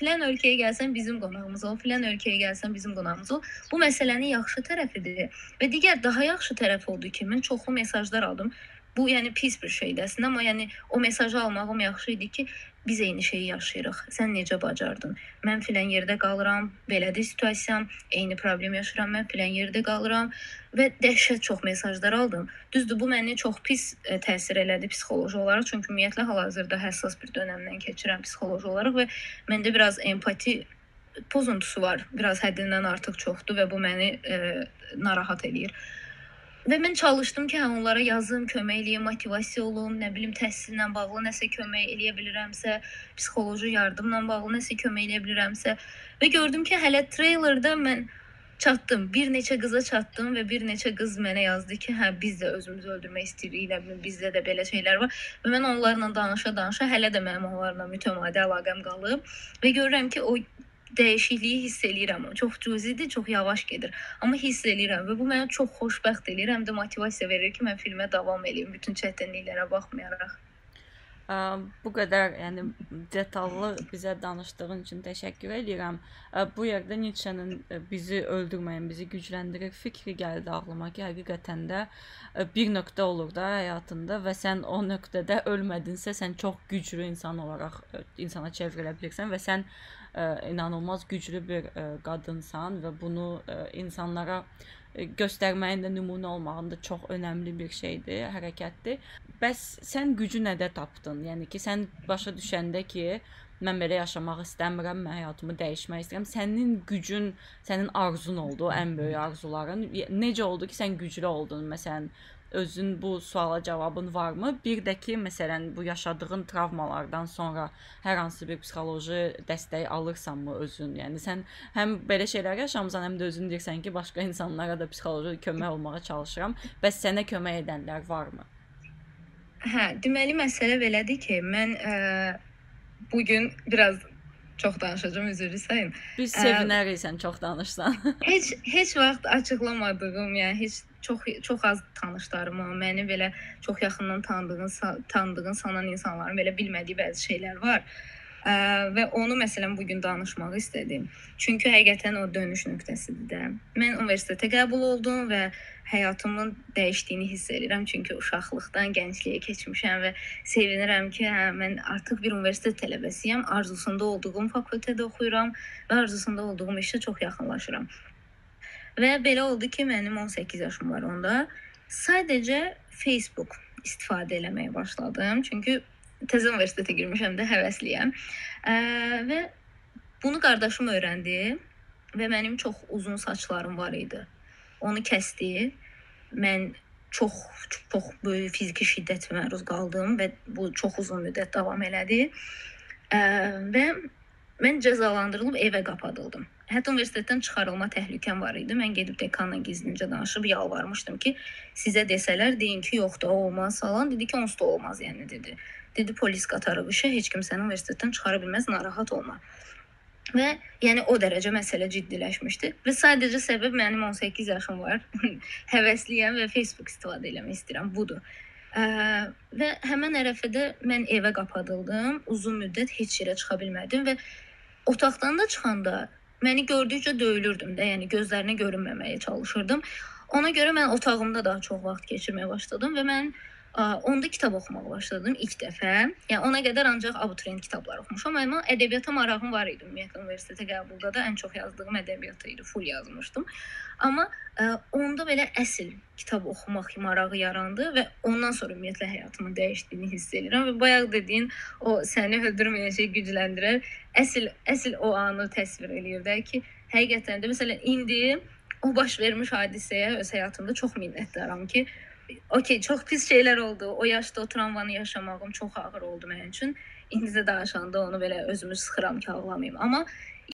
filan ölkəyə gəlsən bizim qonağımız ol, filan ölkəyə gəlsən bizim qonağımız ol. Bu məsələnin yaxşı tərəfidir. Və digər daha yaxşı tərəf oldu ki, mən çoxlu mesajlar aldım. Bu yəni pis bir şeydir əslində, amma yəni o mesajı almağım yaxşı idi ki, biz eyni şeyi yaşayırıq. Sən necə bacardın? Mən filan yerdə qalıram, belədir situasiyam, eyni problem yaşayıram, mən filan yerdə qalıram və dəhşət çox mesajlar aldım. Düzdür, bu məni çox pis e, təsir elədi psixoloji olaraq, çünki ümumiyyətlə hal-hazırda həssas bir dövrdən keçirəm psixoloji olaraq və məndə biraz empati pozuntusu var. Biraz həddindən artıq çoxdur və bu məni e, narahat eləyir. Və mən çalışdım ki, hə onlara yazım, kömək eləyim, motivasiya olum, nə bilim təhsillə bağlı nəsə kömək eləyə bilirəmsə, psixoloji yardımla bağlı nəsə kömək eləyə bilirəmsə və gördüm ki, hələ treylerdə mən çatdım. Bir neçə qıza çatdım və bir neçə qız mənə yazdı ki, hə biz də özümüzü öldürmək istəyirik, nə bilim bizdə də belə şeylər var. Və mən onlarla danışa-danışa hələ də mənim onlarla mütəmadi əlaqəm qalıb və görürəm ki, o dəyişikliyi hiss eləyirəm. Çox cüzidir, çox yavaş gedir. Amma hiss eləyirəm və bu məni çox xoşbəxt eləyir, həm də motivasiya verir ki, mən filmə davam eləyim bütün çətinliklərə baxmayaraq. Bu qədər, yəni detallı bizə danışdığın üçün təşəkkür edirəm. Bu yerdə Nietzsche-nin bizi öldürməyin, bizi gücləndirir fikri gəldi ağlıma ki, həqiqətən də bir nöqtə olur da həyatında və sən o nöqtədə ölmədinsə, sən çox güclü insan olaraq insana çevrilə bilirsən və sən inanılmaz güclü bir qadınsan və bunu insanlara göstərməyin də nümunə olmağın da çox önəmli bir şeydir, hərəkətdir. Bəs sən gücü nədə tapdın? Yəni ki, sən başa düşəndə ki, mən belə yaşamaq istəmirəm, mən həyatımı dəyişmək istəyirəm. Sənin gücün, sənin arzun oldu, ən böyük arzuların. Necə oldu ki, sən güclü oldun? Məsələn, özün bu suala cavabın varmı? Bir də ki, məsələn, bu yaşadığın travmalardan sonra hər hansı bir psixoloji dəstək alırsanmı özün? Yəni sən həm belə şeylər yaşamısan, həm də özün deyirsən ki, başqa insanlara da psixoloji kömək olmağa çalışıram. Bəs sənə kömək edənlər varmı? Hə, deməli məsələ belədir ki, mən ə, bu gün biraz çox danışacağam, üzr istəyirəm. Biz sevinərik sən çox danışsan. heç heç vaxt açıqlamadığım, yəni heç çox çox az tanışlarımı, məni belə çox yaxından tanıdığın tanıdığın sanan insanların belə bilmədiyi bəzi şeylər var. Ə, və onu məsələn bu gün danışmaq istədim. Çünki həqiqətən o dönüş nöqtəsidir də. Mən universitetə qəbul oldum və həyatımın dəyişdiyini hiss edirəm. Çünki uşaqlıqdan gəncliyə keçmişəm və sevinirəm ki, hə, mən artıq bir universitet tələbəsiyəm. Arzusunda olduğum fakültədə oxuyuram və arzusunda olduğum işə çox yaxınlaşıram. Və belə oldu ki, mənim 18 yaşım var onda. Sadəcə Facebook istifadə eləməyə başladım. Çünki təzə universitetə girmişəm də həvəsliyəm. Ə, və bunu qardaşım öyrəndi və mənim çox uzun saçlarım var idi. Onu kəsdi. Mən çox çox böyük fiziki şiddətə məruz qaldım və bu çox uzun müddət davam elədi. Ə, və mən cəzalandırılıb evə qapadıldım. Hətta universitetdən çıxarılma təhlükəm var idi. Mən gedib dekanla gizlincə danışıb yalvarmışdım ki, sizə desələr deyin ki, yoxdur, o olmaz falan. Dedi ki, onsuz da olmaz, yəni dedi. Dedi polis qatarı işə heç kim səni universitetdən çıxara bilməz, narahat olma. Və yəni o dərəcə məsələ ciddiləşmişdi və sadəcə səbəb mənim 18 yaşım var. Həvəsliyəm və Facebook istifadə etmək istəyirəm. Budur. Ə, və həmin ərəfədə mən evə qapadıldım. Uzun müddət heç yerə çıxa bilmədim və otaqdan da çıxanda məni gördükcə döyülürdüm də, yəni gözlərinə görünməməyə çalışırdım. Ona görə mən otağımda daha çox vaxt keçirməyə başladım və mən onda kitab oxumağa başladım ilk dəfə. Yəni ona qədər ancaq abituriyent kitabları oxumuşam, amma ədəbiyyata marağım var idi. Ümumiyyətlə universitetə qəbulda da ən çox yazdığım ədəbiyyat idi, full yazmışdım. Amma ə, onda belə əsl kitab oxumaq marağı yarandı və ondan sonra ümumiyyətlə həyatımın dəyişdiyini hiss edirəm və bayaq dediyin o səni öldürməyən şey gücləndirər. Əsl əsl o anı təsvir eləyir də ki, həqiqətən də məsələn indi o baş vermiş hadisəyə öz həyatımda çox minnətdaram ki, okey, çox pis şeylər oldu. O yaşda o travmanı yaşamağım çox ağır oldu mənim üçün. İndi də danışanda onu belə özümü sıxıram ki, ağlamayım. Amma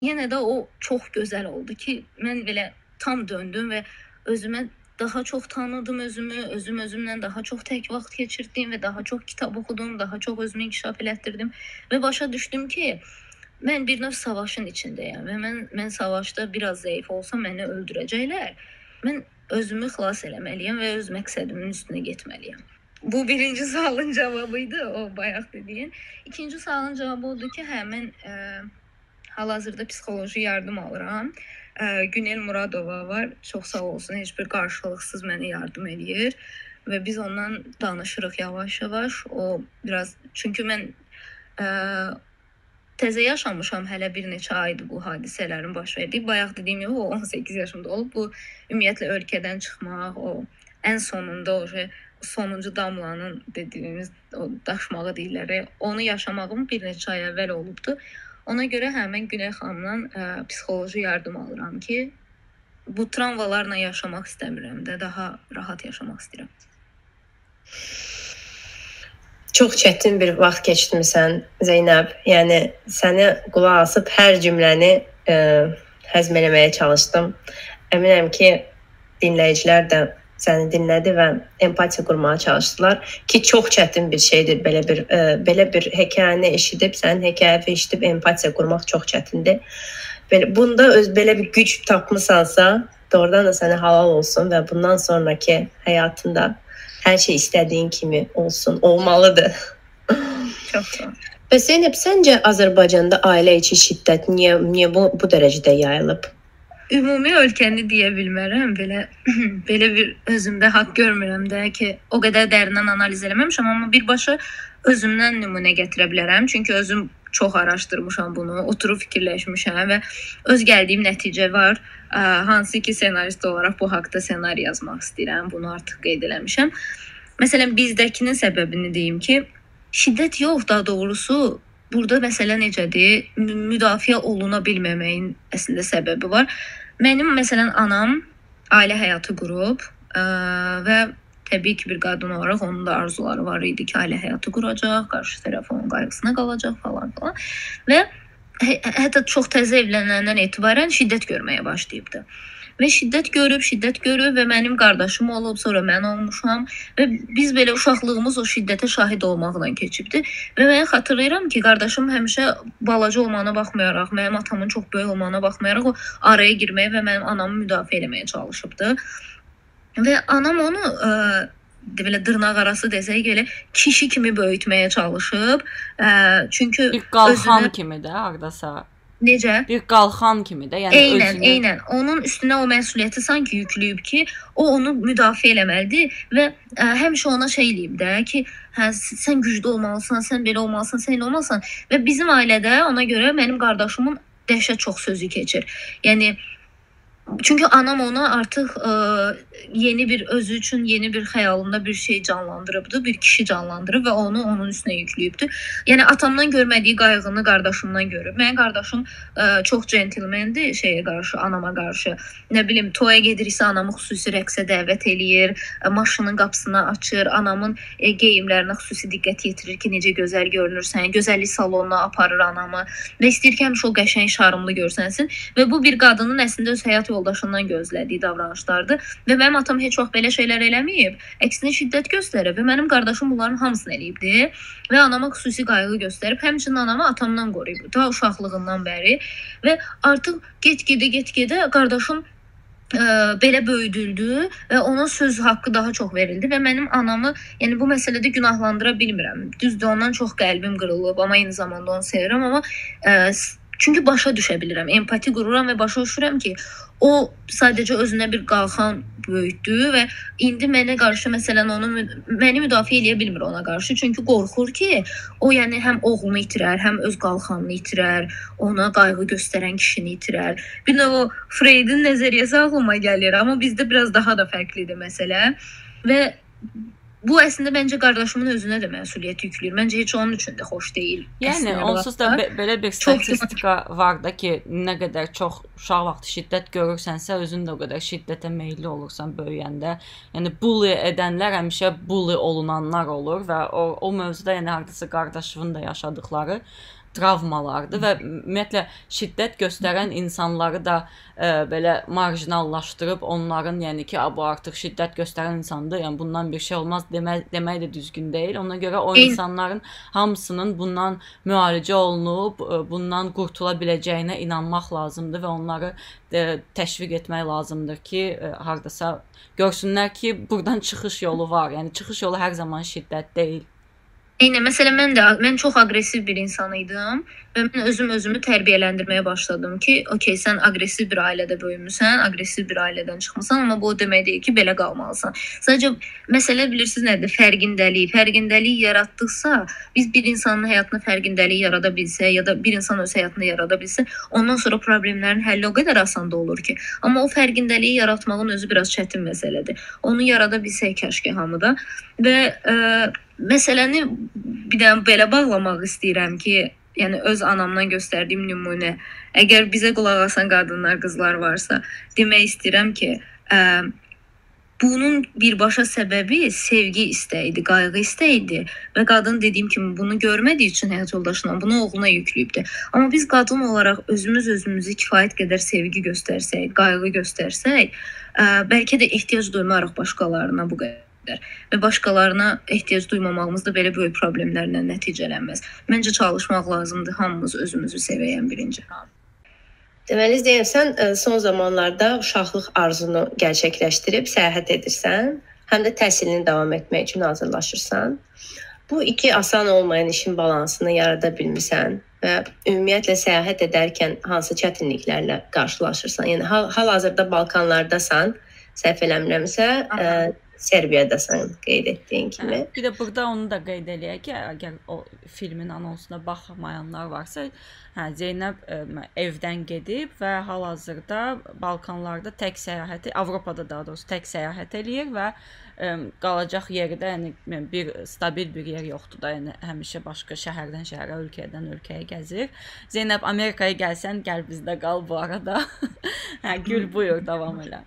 yenə də o çox gözəl oldu ki, mən belə tam döndüm və özümə daha çox tanıdım özümü, özüm özümlə daha çox tək vaxt keçirdim və daha çox kitab oxudum, daha çox özümü inkişaf elətdirdim və başa düşdüm ki, mən bir növ savaşın içindəyəm və mən mən savaşda biraz zəif olsam məni öldürəcəklər. Mən özümü xilas eləməliyəm və öz məqsədimin üstünə getməliyəm. Bu birinci sualın cavabı idi, o bayaq dediyin. İkinci sualın cavabı odur ki, hə mən ə, e, hal-hazırda psixoloji yardım alıram. Ə, e, Günel Muradova var. Çox sağ olsun, heç bir qarşılıqsız mənə yardım eləyir və biz ondan danışırıq yavaş-yavaş. O biraz çünki mən ə, e, təzə yaşamışam hələ bir neçə aydır bu hadisələrin baş verdiyi. Bayaq dediyim kimi o 18 yaşımda olub. Bu ümumiyyətlə ölkədən çıxmaq, o ən sonunda o sonuncu damlanın dediyimiz o daşmağı deyirlər. Onu yaşamağım bir neçə ay əvvəl olubdu. Ona görə həmin Güney xanımdan ə, psixoloji yardım alıram ki, bu travmalarla yaşamaq istəmirəm də, daha rahat yaşamaq istəyirəm. Çox çətin bir vaxt keçirmisən Zeynəb. Yəni səni qulaq asıb hər cümləni ə, e, həzm eləməyə çalışdım. Əminəm ki, dinləyicilər də səni dinlədi və empatiya qurmağa çalışdılar ki, çox çətin bir şeydir belə bir ə, e, belə bir hekayəni eşidib, sənin hekayəni eşidib empatiya qurmaq çox çətindir. Belə bunda öz belə bir güc tapmısansa, doğrudan da sənə halal olsun və bundan sonraki həyatında hər şey istədiyin kimi olsun, olmalıdır. Çox sağ ol. Bəs Zeynəb, səncə Azərbaycanda ailə içi şiddət niyə niyə bu bu dərəcədə yayılıb? Ümumi ölkəni deyə bilmərəm. Belə belə bir özümdə haqq görmürəm də ki, o qədər dərindən analiz eləməmişəm, amma birbaşa özümdən nümunə gətirə bilərəm. Çünki özüm çox araşdırmışam bunu, oturub fikirləşmişəm və öz gəldiyim nəticə var. Ə, hansı ki, ssenarist olaraq bu haqqda ssenari yazmaq istəyirəm. Bunu artıq qeyd eləmişəm. Məsələn, bizdəkinin səbəbini deyim ki, şiddət yox, daha doğrusu burada məsələ necədir? Müdafiə oluna bilməməyin əslində səbəbi var. Mənim məsələn anam ailə həyatı qurub ə, və təbii ki, bir qadın olaraq onun da arzuları var idi ki, ailə həyatı quracaq, qarşı tərəf onun qayğısına qalacaq falan filan. Və hə hətta çox təzə evlənəndən etibarən şiddət görməyə başlayıbdı və şiddət görüb, şiddət görüb və mənim qardaşım olub, sonra mən olmuşam və biz belə uşaqlığımız o şiddətə şahid olmaqla keçibdi. Və mən xatırlayıram ki, qardaşım həmişə balaca olmağına baxmayaraq, mənim atamın çox böyük olmağına baxmayaraq o araya girməyə və mənim anamı müdafiə etməyə çalışıbdı. Və anam onu ə, belə dırnaq arası desək belə kişi kimi böyütməyə çalışıb. Ə, çünki bir qalxan özünü... kimi də hardasa Necə? Bir qalxan kimi də, yəni eynən, özünü eynən. Onun üstünə o məsuliyyəti sanki yükləyib ki, o onu müdafiə eləməlidir və ə, həmişə ona şey eləyib də ki, hə sən güclü olmalısan, sən belə olmalısan, sən elə olmalısan və bizim ailədə ona görə mənim qardaşımın dəhşət çox sözü keçir. Yəni Çünki anam ona artıq ə, yeni bir özü üçün yeni bir xəyalında bir şey canlandırıbdı, bir kişi canlandırıb və onu onun üstünə yükləyibdi. Yəni atamdan görmədiyi qayğını qardaşımdan görüb. Mənim qardaşım ə, çox centilmendir şeyə qarşı, anama qarşı. Nə bilim, toya gediriksə anamı xüsusi rəqsə dəvət eləyir, ə, maşının qapısını açır, anamın ə, geyimlərinə xüsusi diqqət yetirir ki, necə gözəl görünürsən, gözəllik salonuna aparır anamı və istəyir ki, həmişə o qəşəng, şarmlı görsənsin və bu bir qadının əslində öz həyat yoldaşından gözlədiyi davranışlardır və mənim atam heç vaxt belə şeylər eləməyib. Əksinə şiddət göstərib və mənim qardaşım bunların hamısını eləyibdi və anama xüsusi qayğı göstərib. Həmçinin anamı atamdan qoruyub da uşaqlığından bəri və artıq get-gedə get-gedə qardaşım ə, belə böyüdüldü və ona söz haqqı daha çox verildi və mənim anamı, yəni bu məsələdə günahlandıra bilmirəm. Düzdür, ondan çox qəlbim qırılıb, amma eyni zamanda onu sevirəm, amma ə, çünki başa düşə bilirəm, empati qururam və başa düşürəm ki, o sadəcə özünə bir qalxan böyütdü və indi mənə qarşı məsələn onu məni müdafiə eləyə bilmir ona qarşı. Çünki qorxur ki, o yəni həm oğlunu itirər, həm öz qalxanını itirər, ona qayğı göstərən kişini itirər. Bir növ o Freydin nəzəriyyəsi ağlıma gəlir, amma bizdə biraz daha da fərqlidir məsələ. Və Bu əslində məncə qardaşımın özünə də məsuliyyət yükləyir. Məncə heç onun üçün də xoş deyil. Yəni onsuz da be belə bir statistika var da ki, nə qədər çox uşaq vaxtı şiddət görürsənsə, özün də o qədər şiddətə meylli olursan böyüyəndə. Yəni bully edənlər həmişə bully olunanlar olur və o o mövzuda yəni hardasa qardaşının da yaşadıkları travmalardır və ümumiyyətlə şiddət göstərən insanları da ə, belə marjinallaşdırıb onların, yəni ki, bu artıq şiddət göstərən insandır, yəni bundan bir şey olmaz demək demək də düzgün deyil. Ona görə o insanların hamısının bundan müalicə olunub, ə, bundan qurtula biləcəyinə inanmaq lazımdır və onları ə, təşviq etmək lazımdır ki, ə, hardasa görsünlər ki, burdan çıxış yolu var. Yəni çıxış yolu hər zaman şiddət deyil. Eynən, məsələn mən də mən çox aqressiv bir insan idim və mən özüm özümü tərbiyələndirməyə başladım ki, okey, sən aqressiv bir ailədə böyümüsən, aqressiv bir ailədən çıxmısan, amma bu o demək deyil ki, belə qalmalısan. Sadəcə məsələ bilirsiniz nədir? Fərqindəlik. Fərqindəlik yaratdıqsa, biz bir insanın həyatına fərqindəlik yarada bilsək ya da bir insan öz həyatını yarada bilsə, ondan sonra problemlərin həlli o qədər asan da olur ki. Amma o fərqindəliyi yaratmağın özü biraz çətin məsələdir. Onu yarada bilsək kəşki hamıda və ə, məsələni bir də belə bağlamaq istəyirəm ki, yəni öz anamdan göstərdiyim nümunə. Əgər bizə qulaq asan qadınlar, qızlar varsa, demək istəyirəm ki, ə, bunun birbaşa səbəbi sevgi istəyidir, qayğı istəyidir və qadın dediyim kimi bunu görmədiyi üçün həyat yoldaşına bunu oğluna yükləyibdi. Amma biz qadın olaraq özümüz özümüzü kifayət qədər sevgi göstərsək, qayğı göstərsək, ə, bəlkə də ehtiyac duymarıq başqalarına bu qədər edər və başqalarına ehtiyac duymamağımız da belə böyük problemlərlə nəticələnməz. Məncə çalışmaq lazımdır hamımız özümüzü sevəyən birinci. Deməli, Zeynəb, sən e, son zamanlarda uşaqlıq arzunu gerçəkləşdirib səyahət edirsən, həm də təhsilini davam etmək üçün hazırlaşırsan. Bu iki asan olmayan işin balansını yarada bilmisən və ümumiyyətlə səyahət edərkən hansı çətinliklərlə qarşılaşırsan? Yəni hal-hazırda Balkanlardasan, səhv eləmirəmsə, ə, Serbiyadasan qeyd etdiyin kimi. Hə, bir də burada onu da qeyd eləyək ki, əgər o filmin anonsuna baxmayanlar varsa, hə Zeynəb ə, evdən gedib və hal-hazırda Balkanlarda tək səyahəti, Avropada daha doğrusu tək səyahət eləyir və ə, qalacaq yeri də yəni bir stabil bir yer yoxdur da, yəni həmişə başqa şəhərdən şəhərə, ölkədən ölkəyə gəzir. Zeynəb Amerikaya gəlsən, gəl bizdə qal bu arada. hə, gül buyur davam elə.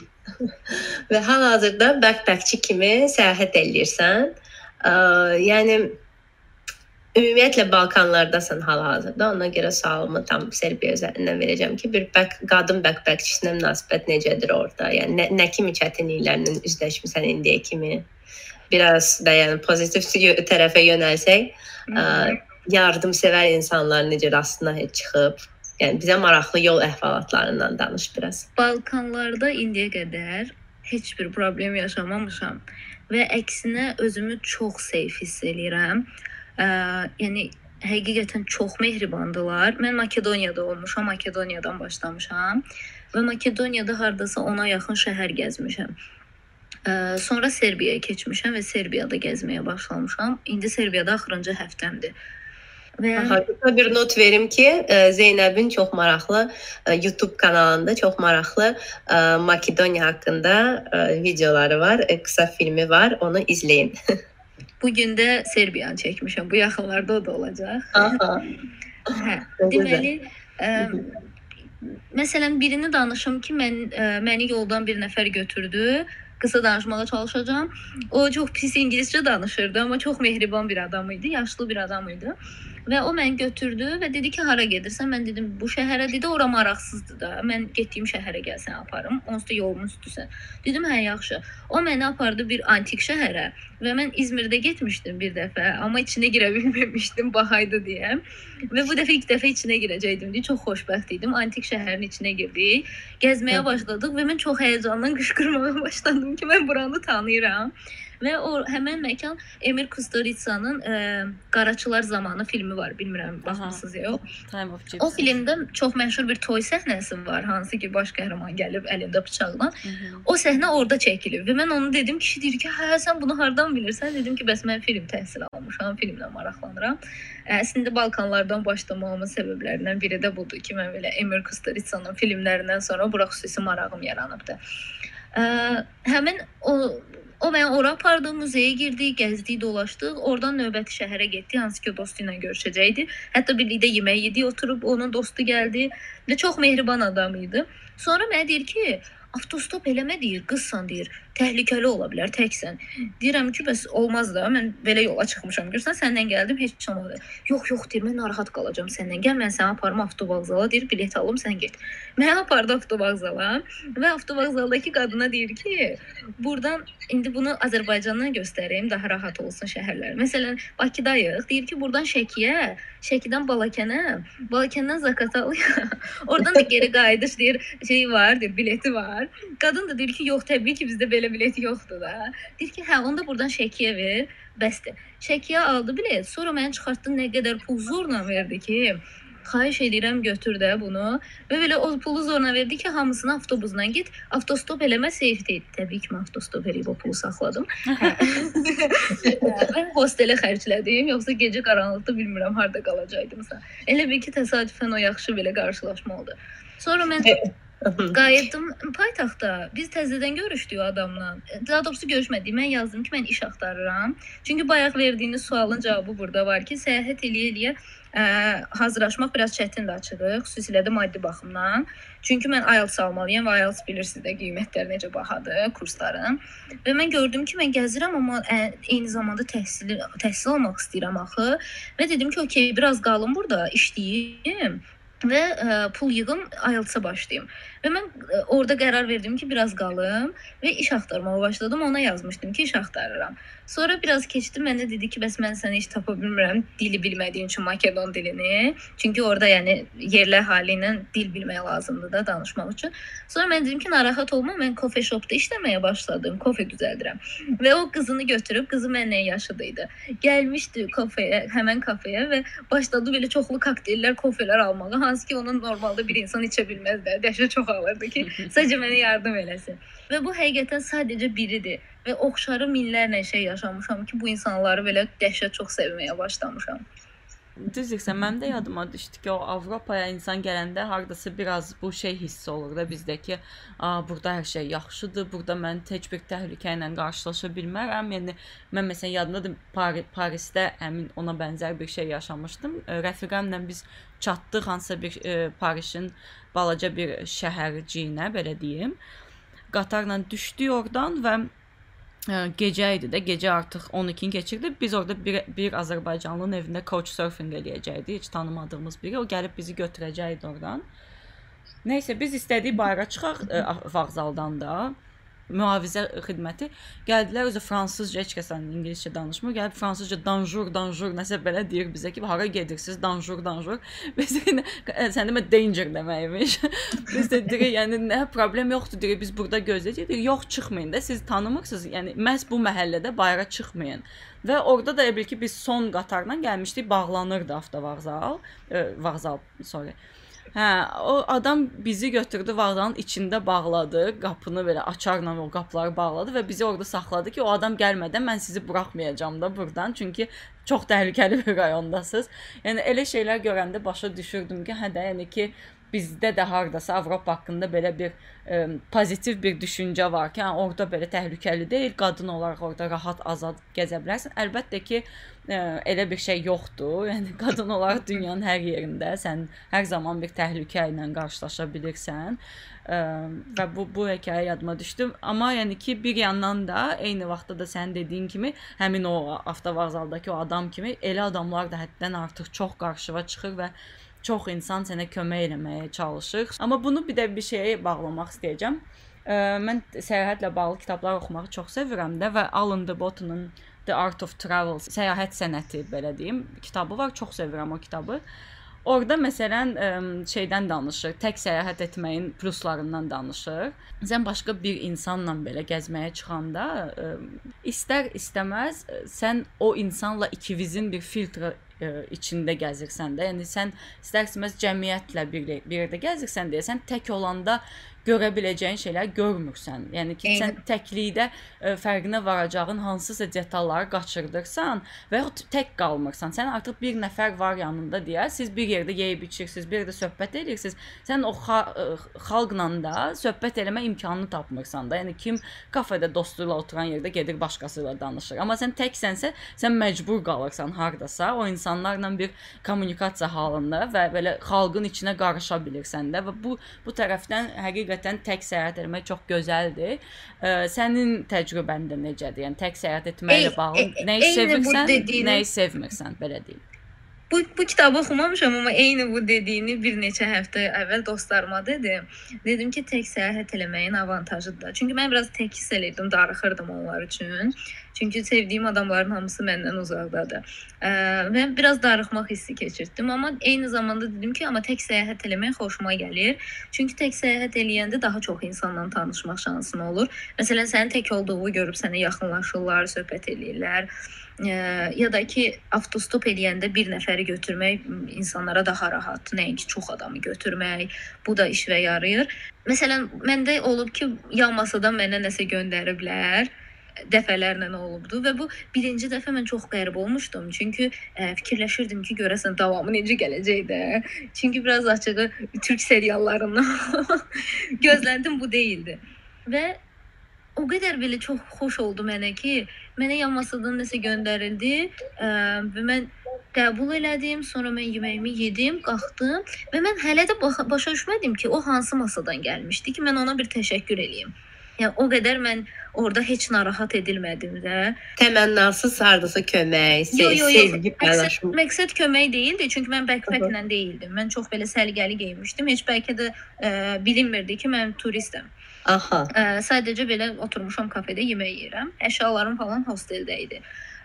və hal-hazırda backpackçi kimi səyahət eləyirsən. Ə, yəni ümumiyyətlə Balkanlardasan hal-hazırda. Ona görə sualımı tam Serbiya üzərindən verəcəm ki, bir back, qadın backpackçisinə münasibət necədir orada? Yəni nə, nə kimi çətinliklərlə üzləşmisən indiyə kimi? Biraz da yəni pozitiv tərəfə yönəlsək, ə, yardımsevər insanlar necə rastına heç çıxıb? Yəni bizə maraqlı yol əhvalatlarından danış biraz. Balkanlarda indiyə qədər heç bir problem yaşamamışam və əksinə özümü çox safe hiss eləyirəm. Ə, yəni həqiqətən çox mehribandılar. Mən Makedoniyada olmuşam, Makedoniyadan başlamışam və Makedoniyada hardasa ona yaxın şəhər gəzmişəm. Ə, sonra Serbiyaya keçmişəm və Serbiyada gəzməyə başlamışam. İndi Serbiyada axırıncı həftəmdir. Harika bir not verim ki, e, Zeynəbin çox maraqlı e, YouTube kanalında çox maraqlı e, Makedoniya haqqında videoları var, qısa filmi var, onu izləyin. Bu gün də Serbiyanı çəkmişəm. Bu yaxınlarda o da olacaq. Aha. hə, deməli, ə, məsələn birini danışım ki, mən ə, məni yoldan bir nəfər götürdü qısa danışmağa çalışacağam. O çox pis ingiliscə danışırdı, amma çox mehriban bir adam idi, yaşlı bir adam idi. Və o məni götürdü və dedi ki, hara gedirsən? Mən dedim, bu şəhərə dedi, ora maraqsızdır da. Mən getdiyim şəhərə gəlsən aparım. Onsuz da yolun üstüsən. Dedim, hə, yaxşı. O məni apardı bir antik şəhərə və mən İzmirdə getmişdim bir dəfə, amma içinə girə bilməmişdim, bahaydı deyə. Və bu dəfə ilk dəfə içinə girəcəkdim deyə çox xoşbəxt idim. Antik şəhərin içinə girdik. Gəzməyə başladıq və mən çox həyəcanla qışqırmağa başladım ki, mən buranı tanıyıram. Və o həmin məkan Emir Kusturicanın ə, e, Qaraçılar zamanı filmi var. Bilmirəm baxmısınız yox. Time of Gypsy. O filmdə çox məşhur bir toy səhnəsi var, hansı ki baş qəhrəman gəlib əlində bıçaqla. O səhnə orada çəkilib və mən onu dedim ki, deyir ki, hə sən bunu hardan bilirsən? Dedim ki, bəs mən film təhsili almışam, filmlə maraqlanıram. Əslində Balkanlardan başlamağımın səbəblərindən biri də budur ki, mən belə Emir Kusturicanın filmlərindən sonra bura xüsusi marağım yaranıbdı. Ə, həmin o O məni ora apardı, muzeyə girdik, gəzdik, dolaşdıq. Oradan növbəti şəhərə getdik, hansı ki, o dostu ilə görüşəcəkdi. Hətta birlikdə yemək yedik, oturub onun dostu gəldi və çox mehriban adam idi. Sonra mənə deyir ki, avtostop eləmə deyir, qızsan deyir təhlükəli ola bilər təksən. Deyirəm ki, bəs olmaz da. Mən belə yola çıxmışam. Görsən səndən gəldim, heç olmadı. Yox, yox, deyir, mən narahat qalacağam səndən. Gəl mən səni aparım avtovağzala, deyir, bilet alım, sən get. Məni apardı avtovağzala və avtovağzaldakı qadına deyir ki, burdan indi bunu Azərbaycandan göstərim, daha rahat olsun şəhərlər. Məsələn, Bakıdayıq. Deyir ki, burdan Şəkiyə, Şəkidən Balakənə, Balakəndən Zaqatala. Oradan da geri qayıdış deyir, şey var, deyir, bileti var. Qadın da deyir ki, yox, təbii ki, bizdə belə belə bilet yoxdur da. Deyir ki, hə, onda burdan Şəkiyə ver. Bəsdir. Şəkiyə aldı bilet. Sonra mənə çıxartdı nə qədər pul zorla verdi ki, xahiş edirəm götür də bunu. Və belə o pulu zorla verdi ki, hamısını avtobusla get. Avtostop eləmə safety. Təbii ki, mən avtostop eləyib o pulu saxladım. Mən hostelə xərclədim, yoxsa gecə qaranlıqda bilmirəm harda qalacaqdımsa. Elə bil ki, təsadüfən o yaxşı belə qarşılaşma oldu. Sonra mən Qayıtdım paytaxta. Biz təzədən görüşdük adamla. Daha doğrusu görüşmədik. Mən yazdım ki, mən iş axtarıram. Çünki bayaq verdiyiniz sualın cavabı burada var ki, səyahət eləyə-eləyə ə, hazırlaşmaq biraz çətindir açığı, xüsusilə də maddi baxımdan. Çünki mən IELTS almalıyam və IELTS bilirsiniz də qiymətləri necə bahadır kursların. Və mən gördüm ki, mən gəzirəm amma ə, eyni zamanda təhsil təhsil almaq istəyirəm axı. Və dedim ki, okey, biraz qalım burada işləyim və ə, pul yığım IELTS-a başlayım. Və mən ə, orada qərar verdim ki, biraz qalım və iş axtarmağa başladım. Ona yazmışdım ki, iş axtarıram. Sonra biraz keçdi, mənə dedi ki, bəs mən sənə iş tapa bilmirəm, dili bilmədiyin üçün Makedon dilini. Çünki orada yəni yerli əhali ilə dil bilmək lazımdır da danışmaq üçün. Sonra mən dedim ki, narahat olma, mən kofe shopda işləməyə başladım, kofe düzəldirəm. Və o qızını götürüb, qızı məndən yaşıdı idi. Gəlmişdi kafeyə, həmin kafeyə və başladı belə çoxlu kokteyllər, kofelər almağa, hansı ki, onun normalda bir insan içə bilməz də. Dəhşət çox alırdı ki, sadəcə mənə yardım eləsin. Və bu həqiqətən sadəcə biridir və oxşarı minlərlə şey yaşamışam ki, bu insanları belə dəhşət çox sevməyə başlamışam. Düzdürsən, mənim də yadıma düşdü ki, o Avropaya insan gələndə hardasa biraz bu şey hiss olur da bizdə ki, a, burada hər şey yaxşıdır, burada mən heç bir təhlükə ilə qarşılaşa bilmərəm. Yəni mən məsələn yadımdadır Pari Parisdə həmin ona bənzər bir şey yaşamışdım. Rəfiqəmlə biz çatdıq hansısa bir e, Parisin balaca bir şəhərciyinə, belə deyim. Qatarla düşdük oradan və gecə idi də, gecə artıq 12-ni keçirdi. Biz orada bir bir Azərbaycanlının evində couchsurfing eləyəcəkdik, heç tanımadığımız biri. O gəlib bizi götürəcəkdi oradan. Nəysə biz istədik bayıra çıxaq ə, vağzaldan da mühafizə xidməti gəldilər özü fransızca heç kəs ingiliscə danışmır. Gəlib fransızca danjur, danjur nəsə belə deyir bizə ki, hara gedirsiniz? Danjur, danjur. Biz sən demə danger deməkmiş. biz də deyirik, yəni nə problem yoxdur deyirik, biz burada gözləyəcəyik. Yox, çıxmayın da, siz tanımırsınız. Yəni məhz bu məhəllədə bayıra çıxmayın. Və orada da elə bil ki, biz son qatarla gəlmişdik, bağlanırdı avtovağzal, e, vağzal, sorry. Hə, o adam bizi götürdü vağzalın içində bağladı, qapını belə açarla o qapıları bağladı və bizi orada saxladı ki, o adam gəlmədən mən sizi buraxmayacağam da burdan, çünki çox təhlükəli bir rayondasınız. Yəni elə şeylər görəndə başa düşürdüm ki, hə də, yəni ki, bizdə də hardasa Avropa haqqında belə bir ə, pozitiv bir düşüncə var ki, yəni orada belə təhlükəli deyil, qadın olaraq orada rahat azad gəzə bilərsən. Əlbəttə ki, ə, elə bir şey yoxdur. Yəni qadın olaraq dünyanın hər yerində sən hər zaman bir təhlükə ilə qarşılaşa bilirsən. Ə, və bu bu hekayə yadıma düşdü. Amma yəni ki, bir yandan da eyni vaxtda da sən dediyin kimi həmin o avtovağzaldakı o adam kimi elə adamlar da həddən artıq çox qarşıva çıxır və çox insan sənə kömək eləməyə çalışır. Amma bunu bir də bir şeyə bağlamaq istəyəcəm. Ə, mən səyahətlə bağlı kitablar oxumağı çox sevirəm də və Alan de Botton'un The Art of Travel, səyahət sənəti belə deyim, kitabı var. Çox sevirəm o kitabı. Orda məsələn ə, şeydən danışır, tək səyahət etməyin pluslarından danışır. Sən başqa bir insanla belə gəzməyə çıxanda ə, istər istəməz sən o insanla ikivizin bir filtr ə, içində gəzirsən də. Yəni sən istər-istəməz cəmiyyətlə bir, bir yerdə gəzirsən deyə sən tək olanda görə biləcəyin şeylər görmürsən. Yəni ki, sən təklikdə ə, fərqinə varacağın hansısa detalları qaçırdırsan və ya tək qalmırsan. Sən artıq bir nəfər var yanında deyə siz bir yerdə yeyib içirsiniz, bir yerdə söhbət edirsiniz. Sən o xa ə, xalqla da söhbət eləmə imkanını tapmırsan da. Yəni kim kafedə dostu ilə oturan yerdə gedir başqası ilə danışır. Amma sən təksənsə, sən məcbur qalırsan hardasa o insanlarla bir kommunikasiya halında və belə xalqın içinə qarışa bilirsən də və bu bu tərəfdən həqiqətən həqiqətən tək səyahət etmək çox gözəldir. Ə, sənin təcrübən də necədir? Yəni tək səyahət etməklə bağlı e, nəyi sevirsən, dediyini... nəyi sevmirsən, belə deyim. Bu, bu kitabı oxumamışam, amma eyni bu dediyini bir neçə həftə əvvəl dostlarıma dedim. Dedim ki, tək səyahət eləməyin avantajıdır. Çünki mən biraz tək hiss eləyirdim, darıxırdım onlar üçün. Çünki sevdiyim adamların hamısı məndən uzaqdadır. Ə, və biraz darıxmaq hissi keçirtdim, amma eyni zamanda dedim ki, amma tək səyahət eləmək xoşuma gəlir. Çünki tək səyahət eləyəndə daha çox insanla tanışmaq şansın olur. Məsələn, sənin tək olduğunu görüb sənə yaxınlaşırlar, söhbət eləyirlər. Ə, ya da ki, avtostop eləyəndə bir nəfəri götürmək insanlara daha rahatdır, nəinki çox adamı götürmək. Bu da işə yarayır. Məsələn, məndə olub ki, yan masadan mənə nəsə göndəriblər dəfələrlə olubdu və bu birinci dəfə mən çox qəribə olmuşdum. Çünki ə, fikirləşirdim ki, görəsən davamı necə gələcək də. Çünki biraz açığı türk seriallarından gözləntim bu deyildi. Və o qədər belə çox xoş oldu mənə ki, mənə yan masadan nəsə göndərildi ə, və mən qəbul elədim. Sonra mən yeməyimi yedim, qalxdım və mən hələ də başa düşmədim ki, o hansı masadan gəlmişdi ki, mən ona bir təşəkkür eləyim. Yəni o qədər mən orada heç narahat edilmədim də. Təmənnasız hardasa kömək, Yo, se yo, yo. sevgi Məqsəd, paylaşım. məqsəd kömək deyildi, çünki mən backpacklə deyildim. Mən çox belə səliqəli geyinmişdim. Heç bəlkə də ə, bilinmirdi ki, mən turistəm. Aha. Ə, sadəcə belə oturmuşam kafedə yemək yeyirəm. Əşyalarım falan hosteldə idi.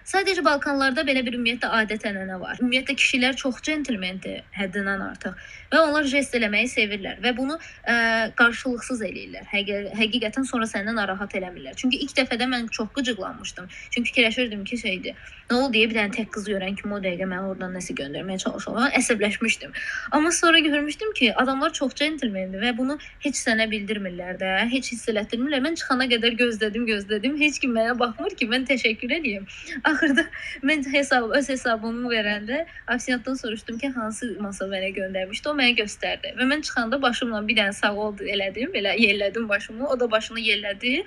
Sadəcə Balkanlarda belə bir ümumiyyətlə adət-ənənə var. Ümumiyyətlə kişilər çox centlmendir, həddindən artıq və onlar jest eləməyi sevirlər və bunu ə, qarşılıqsız eləyirlər. Həqi həqiqətən sonra səndən narahat eləmirlər. Çünki ilk dəfədə mən çox qıcıqlanmışdım. Çünki fikirləşirdim ki, şeydir. Nə oldu deyə bir dənə tək qız görən kimi o dəqiqə məni oradan nəsə göndərməyə çalışırlar. Əsəbləşmişdim. Amma sonra görmüşdüm ki, adamlar çox centlmendir və bunu heç sənə bildirmirlər də, heç hiss elətdirmirlər. Mən çıxana qədər gözlədim, gözlədim. Heç kim mənə baxmır ki, mən təşəkkür edeyim. Axırda mən hesab öz hesabımı verəndə ofisiantdan soruşdum ki, hansı masa mənə göndərmişdi. O mənə göstərdi və mən çıxanda başımla bir dənə sağ ol elədim, belə yellədim başımı. O da başını yellədi.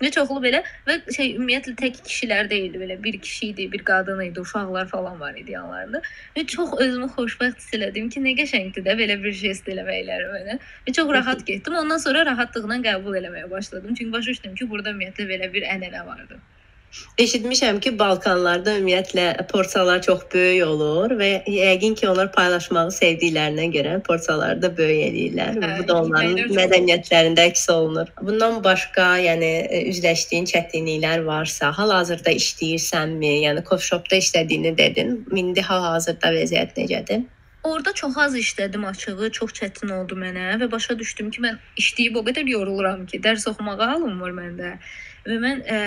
Və çoxlu belə və şey ümumiyyətlə tək kişilər deyildi belə bir kişi idi, bir qadın idi, uşaqlar falan var idi yanlarında. Və çox özümü xoşbəxt hiss elədim ki, nə qəşəngdir də belə bir jest eləməkləri mənə. Və çox rahat getdim. Ondan sonra rahatlıqla qəbul eləməyə başladım. Çünki başa düşdüm ki, burada ümumiyyətlə belə bir ənənə vardı. Eşitmişəm ki, Balkanlarda ümumiyyətlə porsiyalar çox böyük olur və yəqin ki, onlar paylaşmağı sevdiklərinə görə porsiyaları da böyük eləyirlər. Hə, Bu da onların mədəniyyətlərində əks olunur. Bundan başqa, yəni e, üzləşdiyin çətinliklər varsa, hal-hazırda işləyirsənmi? Yəni coffee shopda işlədiyini dedin. İndi hal-hazırda vəziyyət necədir? Orada çox az işlədim açığı, çox çətin oldu mənə və başa düşdüm ki, mən işləyib o qədər yoruluram ki, dərs oxumağa halım var məndə. Və mən ə,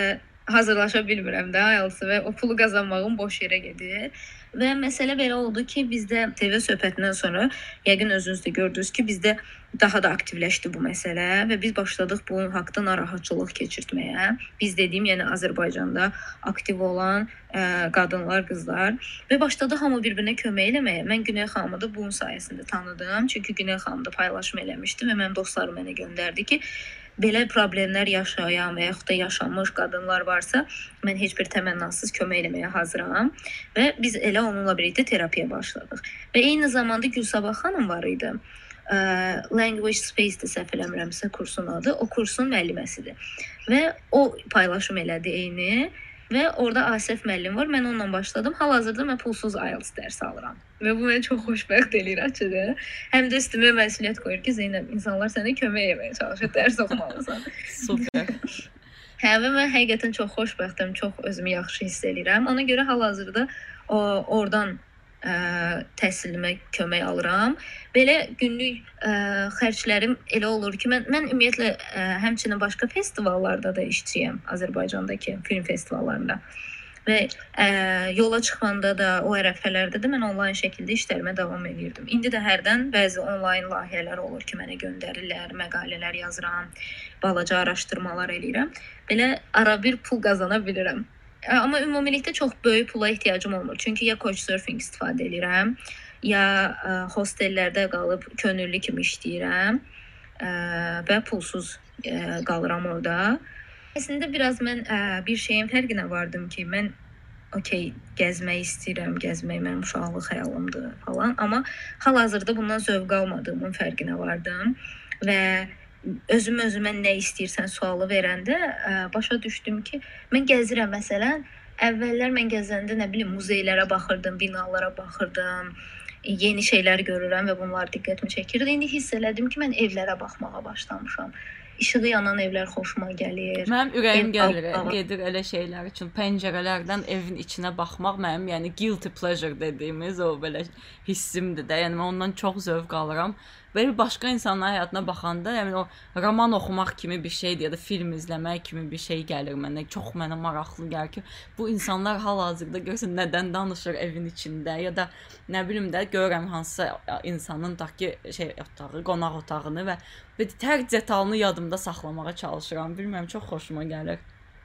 hazırlaşa bilmirəm də IELTS və o pulu qazanmağım boş yerə gedir. Və məsələ belə oldu ki, bizdə TV söhbətindən sonra yəqin özünüz də gördünüz ki, bizdə daha da aktivləşdi bu məsələ və biz başladıq bu haqqda narahatçılıq keçirtməyə. Biz dediyim, yəni Azərbaycanda aktiv olan ə, qadınlar, qızlar və başladı hamı bir-birinə kömək eləməyə. Mən Günel xanımı da bunun sayəsində tanıdım. Çünki Günel xanım da paylaşım eləmişdi və mənim dostlarım mənə göndərdi ki, belə problemlər yaşayan və yaxud da yaşamış qadınlar varsa, mən heç bir təmənnasız kömək eləməyə hazıram və biz elə onunla birlikdə terapiyaya başladıq. Və eyni zamanda Gülsabah xanım var idi. Language Space-də səhv eləmirəmsə kursun adı, o kursun müəlliməsidir. Və o paylaşım elədi eyni və orada Asif müəllim var. Mən onunla başladım. Hal-hazırda mən pulsuz IELTS dərsi alıram. Və bu məni çox xoşbəxt eləyir açığı. Həm də üstümə məsuliyyət qoyur ki, Zeynəb, insanlar sənə kömək etməyə çalışır, dərs oxumalısan. Super. Hə və mən həqiqətən çox xoşbəxtəm, çox özümü yaxşı hiss edirəm. Ona görə hal-hazırda o oradan ə, təhsilimə kömək alıram. Belə günlük ə, xərclərim elə olur ki, mən mən ümumiyyətlə ə, həmçinin başqa festivallarda da işçiyəm Azərbaycandakı film festivallarında. Və ə, yola çıxanda da o ərəfələrdə də mən onlayn şəkildə işlərimə davam edirdim. İndi də hərdən bəzi onlayn layihələr olur ki, mənə göndərirlər, məqalələr yazıram, balaca araşdırmalar eləyirəm. Belə ara bir pul qazana bilirəm. Ə, Amma ümumilikdə çox böyük pula ehtiyacım olmur. Çünki ya couchsurfing istifadə edirəm, ya ə, hostellərdə qalıb könüllü kimi işləyirəm ə, və pulsuz ə, qalıram orada. Əslində biraz mən ə, bir şeyin fərqinə vardım ki, mən okey, gəzmək istəyirəm, gəzmək mənim uşaqlıq xəyalımdır falan, amma hal-hazırda bundan zövq almadığımın fərqinə vardım və özüm özümə nə istəyirsən sualı verəndə ə, başa düşdüm ki, mən gəzirəm məsələn, əvvəllər mən gəzəndə nə bilim muzeylərə baxırdım, binalara baxırdım, yeni şeylər görürəm və bunlar diqqətimi çəkirdi. İndi hiss elədim ki, mən evlərə baxmağa başlamışam. İşığı yanan evlər xoşuma gəlir. Mənim ürəyim gəlir, gedir elə şeylər üçün. Pəncərələrdən evin içinə baxmaq mənim, yəni guilty pleasure dediyimiz o belə hissimdir də. Yəni mən ondan çox zövq alıram. Belə başqa insanların həyatına baxanda, yəni o roman oxumaq kimi bir şeydir ya da film izləmək kimi bir şey gəlir mənə. Çox mənə maraqlı gəlir ki, bu insanlar hal-hazırda görsən nədən danışır evin içində ya da nə bilim də görürəm hansısa insanın tutaq ki, şey otağı, qonaq otağını və bir hər detalını yadımda saxlamağa çalışıram. Bilmirəm, çox xoşuma gəlir.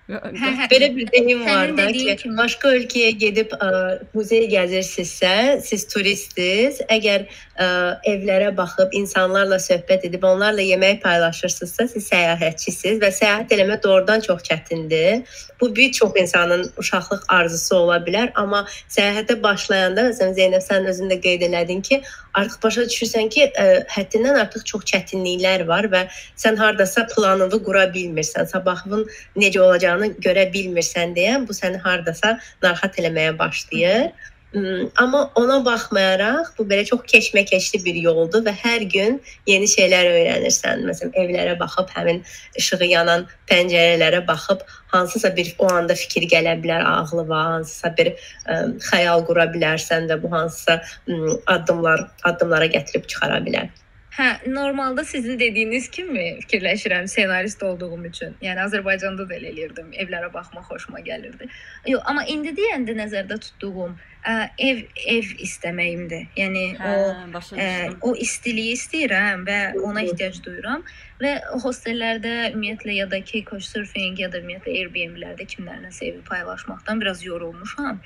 Belə bir deyim var da ki, başqa ölkəyə gedib ə, muzey gəzirsinizsə, siz turistsiniz. Əgər ə, evlərə baxıb insanlarla söhbət edib onlarla yemək paylaşırsınızsa, siz səyahətçisiniz və səyahət eləmək doğrudan çox çətindir. Bu bir çox insanın uşaqlıq arzusu ola bilər, amma səyahətə başlayanda məsələn Zeynəb sən özün də qeyd elədin ki, artıq başa düşürsən ki, ə, həddindən artıq çox çətinliklər var və sən hardasa planını qura bilmirsən. Sabahın necə olacağını görə bilmirsən deyə bu səni hardasa narahat eləməyə başlayır. Hmm, Amma ona baxmayaraq bu belə çox keşməkeşli bir yoldur və hər gün yeni şeylər öyrənirsən. Məsələn, evlərə baxıb, həmin işığı yanan pəncərələrə baxıb hansısa bir o anda fikir gələ bilər ağlıma, hansısa bir ə, xəyal qura bilərsən və bu hansısa ə, addımlar addımlara gətirib çıxara bilər. Hə, normalda sizin dediyiniz kimi fikirləşirəm ssenarist olduğum üçün. Yəni Azərbaycanda da elə elirdim. Evlərə baxmaq xoşuma gəlirdi. Yox, amma indi deyəndə nəzərdə tutduğum ə, ev ev istəməyimdir. Yəni Hə, o başa Ə, düşdüm. o istiliyi istəyirəm və ona ehtiyac duyuram və hostellərdə ümumiyyətlə ya da ki couchsurfing ya da ümumiyyətlə Airbnb-lərdə kimlərləsə evi paylaşmaqdan biraz yorulmuşam.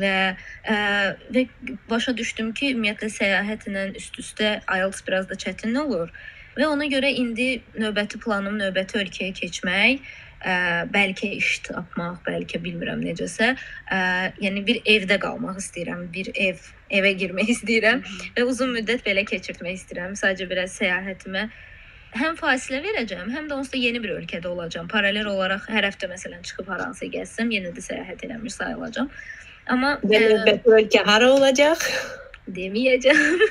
Və ə, və başa düşdüm ki, ümumiyyətlə səyahətlə üst-üstə IELTS biraz da çətin olur. Və ona görə indi növbəti planım növbəti ölkəyə keçmək, ə, bəlkə iş tapmaq, bəlkə bilmirəm necəsə, ə, yəni bir evdə qalmaq istəyirəm, bir ev evə girmək istəyirəm və uzun müddət belə keçirtmək istəyirəm. Sadəcə biraz səyahətimə həm fasilə verəcəm, həm də onsuz da yeni bir ölkədə olacağam. Paralel olaraq hər həftə məsələn çıxıb haransa gəzsəm, yenə də səyahət eləmiş sayılacağam. Amma Və növbəti ölkə hara olacaq? deməyəcəm.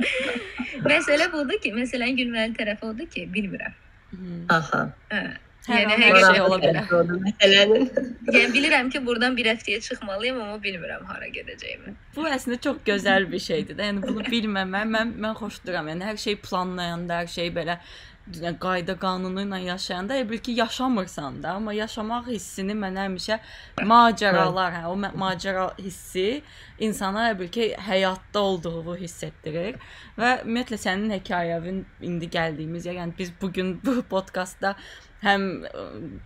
Məsələ budur ki, məsələn gülməli tərəfi odur ki, bilmirəm. Aha. Hə. Yəni hər şey ola bilər. məsələnin. Yəni bilirəm ki, burdan bir həftəyə çıxmalıyam, amma bilmirəm hara gedəcəyimi. Bu əslində çox gözəl bir şeydir də. Yəni bunu bilməmək mən mən xoşduram. Yəni hər şey planlayanda, hər şey belə qayda qanunu ilə yaşayanda elə bil ki, yaşamırsan da, amma yaşamaq hissini mən həmişə macəralar, hə, o ma- macəra hissi insana elə bil ki, həyatda olduğu hiss etdirir və ümumiyyətlə sənin hekayəvin indi gəldiyimiz yer, yəni biz bu gün bu podkastda həm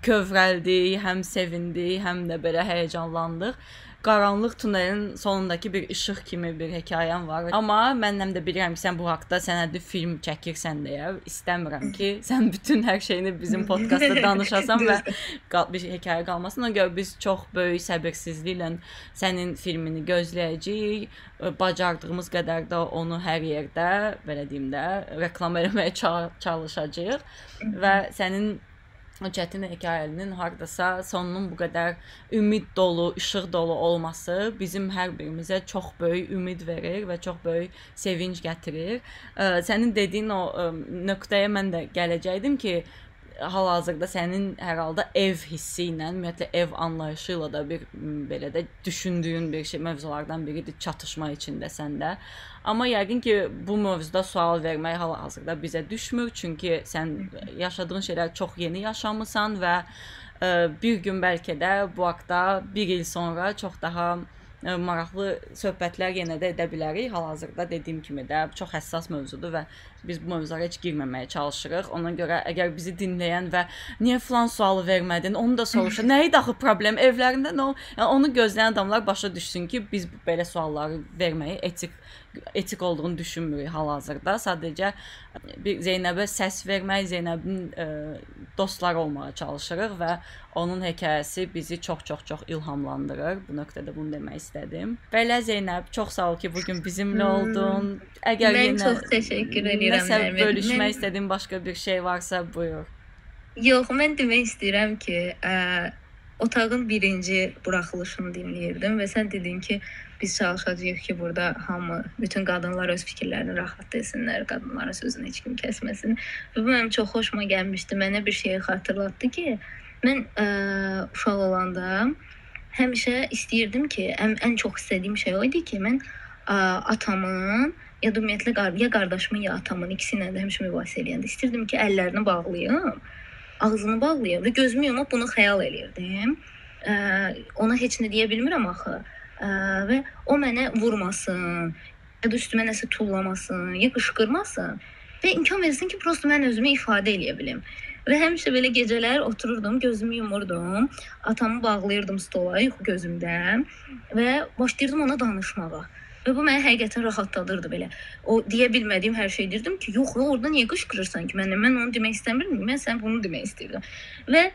kövrəldik, həm sevindik, həm də belə həyəcanlandıq. Qaranlıq tunelin sonundakı bir işıq kimi bir hekayəm var. Amma məndən də bilirəm ki, sən bu haqqda sənədli film çəkirsən deyə istəmirəm ki, sən bütün hər şeyini bizim podkastda danışasan və qal- bir hekayə qalmasın. Ona görə biz çox böyük səbirsizliklə sənin filmini gözləyəcəyik. Bacardığımız qədər də onu hər yerdə, belə deyim də, reklam eləməyə ça- çalışacağıq və sənin o çətin hekayənin hardasa sonunun bu qədər ümid dolu, işıq dolu olması bizim hər birimizə çox böyük ümid verir və çox böyük sevinc gətirir. Sənin dediyin o nöqtəyə mən də gələcəydim ki, hal-hazırda sənin hər halda ev hissi ilə, ümumiyyətlə ev anlayışı ilə də bir belə də düşündüyün bir şey mövzulardan biridir, çatışma içindəsən də. Amma yəqin ki, bu mövzuda sual vermək hal-hazırda bizə düşmür, çünki sən yaşadığın şeylər çox yeni yaşamısan və ə, bir gün bəlkə də bu haqqda 1 il sonra çox daha maraqlı söhbətlər yenə də edə bilərik. Hal-hazırda dediyim kimi də çox həssas mövzudur və biz bu mövzulara heç girməməyə çalışırıq. Ona görə əgər bizi dinləyən və niyə falan sualı vermədin, onu da soruşur. Nə idi axı problem? Evlərində nə ol? Yəni onu gözləyən adamlar başa düşsün ki, biz belə sualları verməyi etik etik olduğunu düşünmürük hal-hazırda. Sadəcə bir Zeynəbə səs vermək, Zeynəbin ə, dostları olmağa çalışırıq və onun hekayəsi bizi çox-çox-çox ilhamlandırır. Bu nöqtədə bunu demək istədim. Belə Zeynəb, çox sağ ol ki, bu gün bizimlə Hmm. oldun. Əgər Mən yenə çox təşəkkür edirəm. nəsə bölüşmək Mən- istədiyin başqa bir şey varsa, buyur. Yox, mən demək istəyirəm ki, ə, otağın birinci buraxılışını dinləyirdim və sən dedin ki, biz çalışacağıq ki, burada hamı, bütün qadınlar öz fikirlərini rahat desinlər, qadınların sözünü heç kim kəsməsin. Və bu mənim çox xoşuma gəlmişdi. Mənə bir şeyi xatırlatdı ki, mən ə, uşaq olanda həmişə istəyirdim ki, ən, ən çox istədiyim şey o idi ki, mən ə, atamın ya da ümumiyyətlə qar ya qardaşımın ya atamın ikisi ilə də həmişə mübahisə eləyəndə istəyirdim ki, əllərini bağlayım, ağzını bağlayım və gözümü yumub bunu xəyal eləyirdim. Ə, ona heç nə deyə bilmirəm axı. Ə, və o mənə vurmasın, ya da üstümə nəsə tullamasın, ya qışqırmasın və imkan versin ki, prosta mən özümü ifadə eləyə bilim. Və həmişə belə gecələr otururdum, gözümü yumurdum, atamı bağlayırdım stola yuxu gözümdə və başlayırdım ona danışmağa. Və bu məni həqiqətən rahatladırdı belə. O deyə bilmədiyim hər şey deyirdim ki, yox, orada niyə qışqırırsan ki, mənə? Mən onu demək istəmirdim. Mən sən bunu demək istəyirdim. Və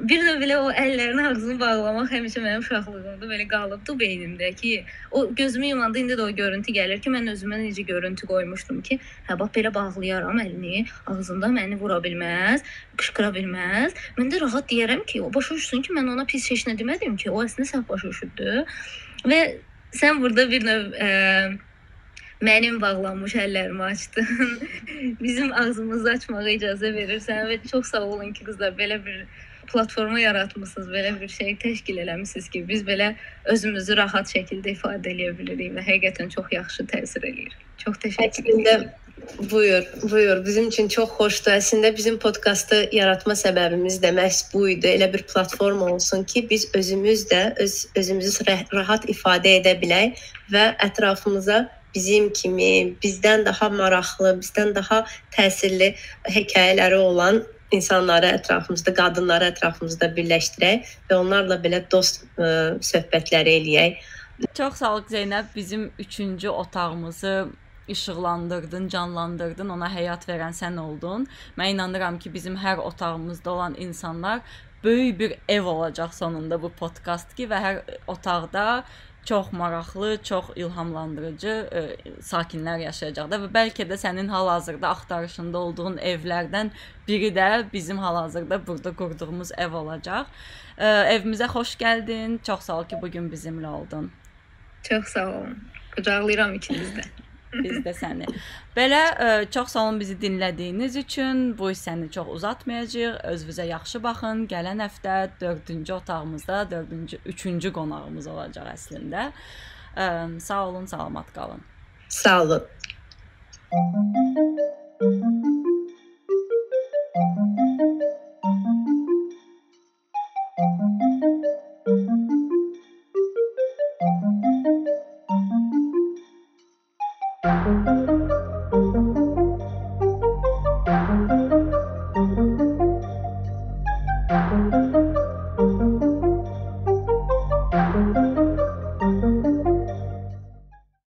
bir də belə o əllərini ağzını bağlamaq həmişə mənim uşaqlığımda belə qalıbdı beynimdə ki, o gözümü yumanda indi də o görüntü gəlir ki, mən özümə necə görüntü qoymuşdum ki, hə bax belə bağlayaram əlini, ağzında məni vura bilməz, qışqıra bilməz. Mən də rahat deyərəm ki, o başa düşsün ki, mən ona pis heç nə demədim ki, o əslində səhv başa düşübdü. Və Sən burada bir növ ə, mənim bağlanmış əllərimi açdın. Bizim ağzımızı açmağa icazə verirsən və çox sağ olun ki, qızlar belə bir platforma yaratmısınız, belə bir şey təşkil eləmisiniz ki, biz belə özümüzü rahat şəkildə ifadə edə bilirik və həqiqətən çox yaxşı təsir eləyir. Çox təşəkkür edirəm. Buyur, buyur. Bizim üçün çox xoşdur. Əslində bizim podkastı yaratma səbəbimiz də məhz bu idi. Elə bir platforma olsun ki, biz özümüz də öz özümüzü rahat ifadə edə bilək və ətrafımıza bizim kimi, bizdən daha maraqlı, bizdən daha təsirli hekayələri olan insanları ətrafımızda, qadınları ətrafımızda birləşdirək və onlarla belə dost ə, söhbətləri eləyək. Çox sağ ol Zeynəb, bizim 3-cü otağımızı işıqlandırdın, canlandırdın, ona həyat verən sən oldun. Mən inanıram ki, bizim hər otağımızda olan insanlar böyük bir ev olacaq sonunda bu podkast ki və hər otaqda çox maraqlı, çox ilhamlandırıcı ə, e, sakinlər yaşayacaq da və bəlkə də sənin hal-hazırda axtarışında olduğun evlərdən biri də bizim hal-hazırda burada qurduğumuz ev olacaq. Ə, e, evimizə xoş gəldin. Çox sağ ol ki, bu gün bizimlə oldun. Çox sağ olun. Qucaqlayıram ikinizi də biz də səni. Belə ə, çox sağ olun bizi dinlədiyiniz üçün. Bu hissəni çox uzatmayacağıq. Özünüzə yaxşı baxın. Gələn həftə 4-cü otağımızda 4-cü 3-cü qonağımız olacaq əslində. Ə, sağ olun, salamat qalın. Sağ olun. Thank you.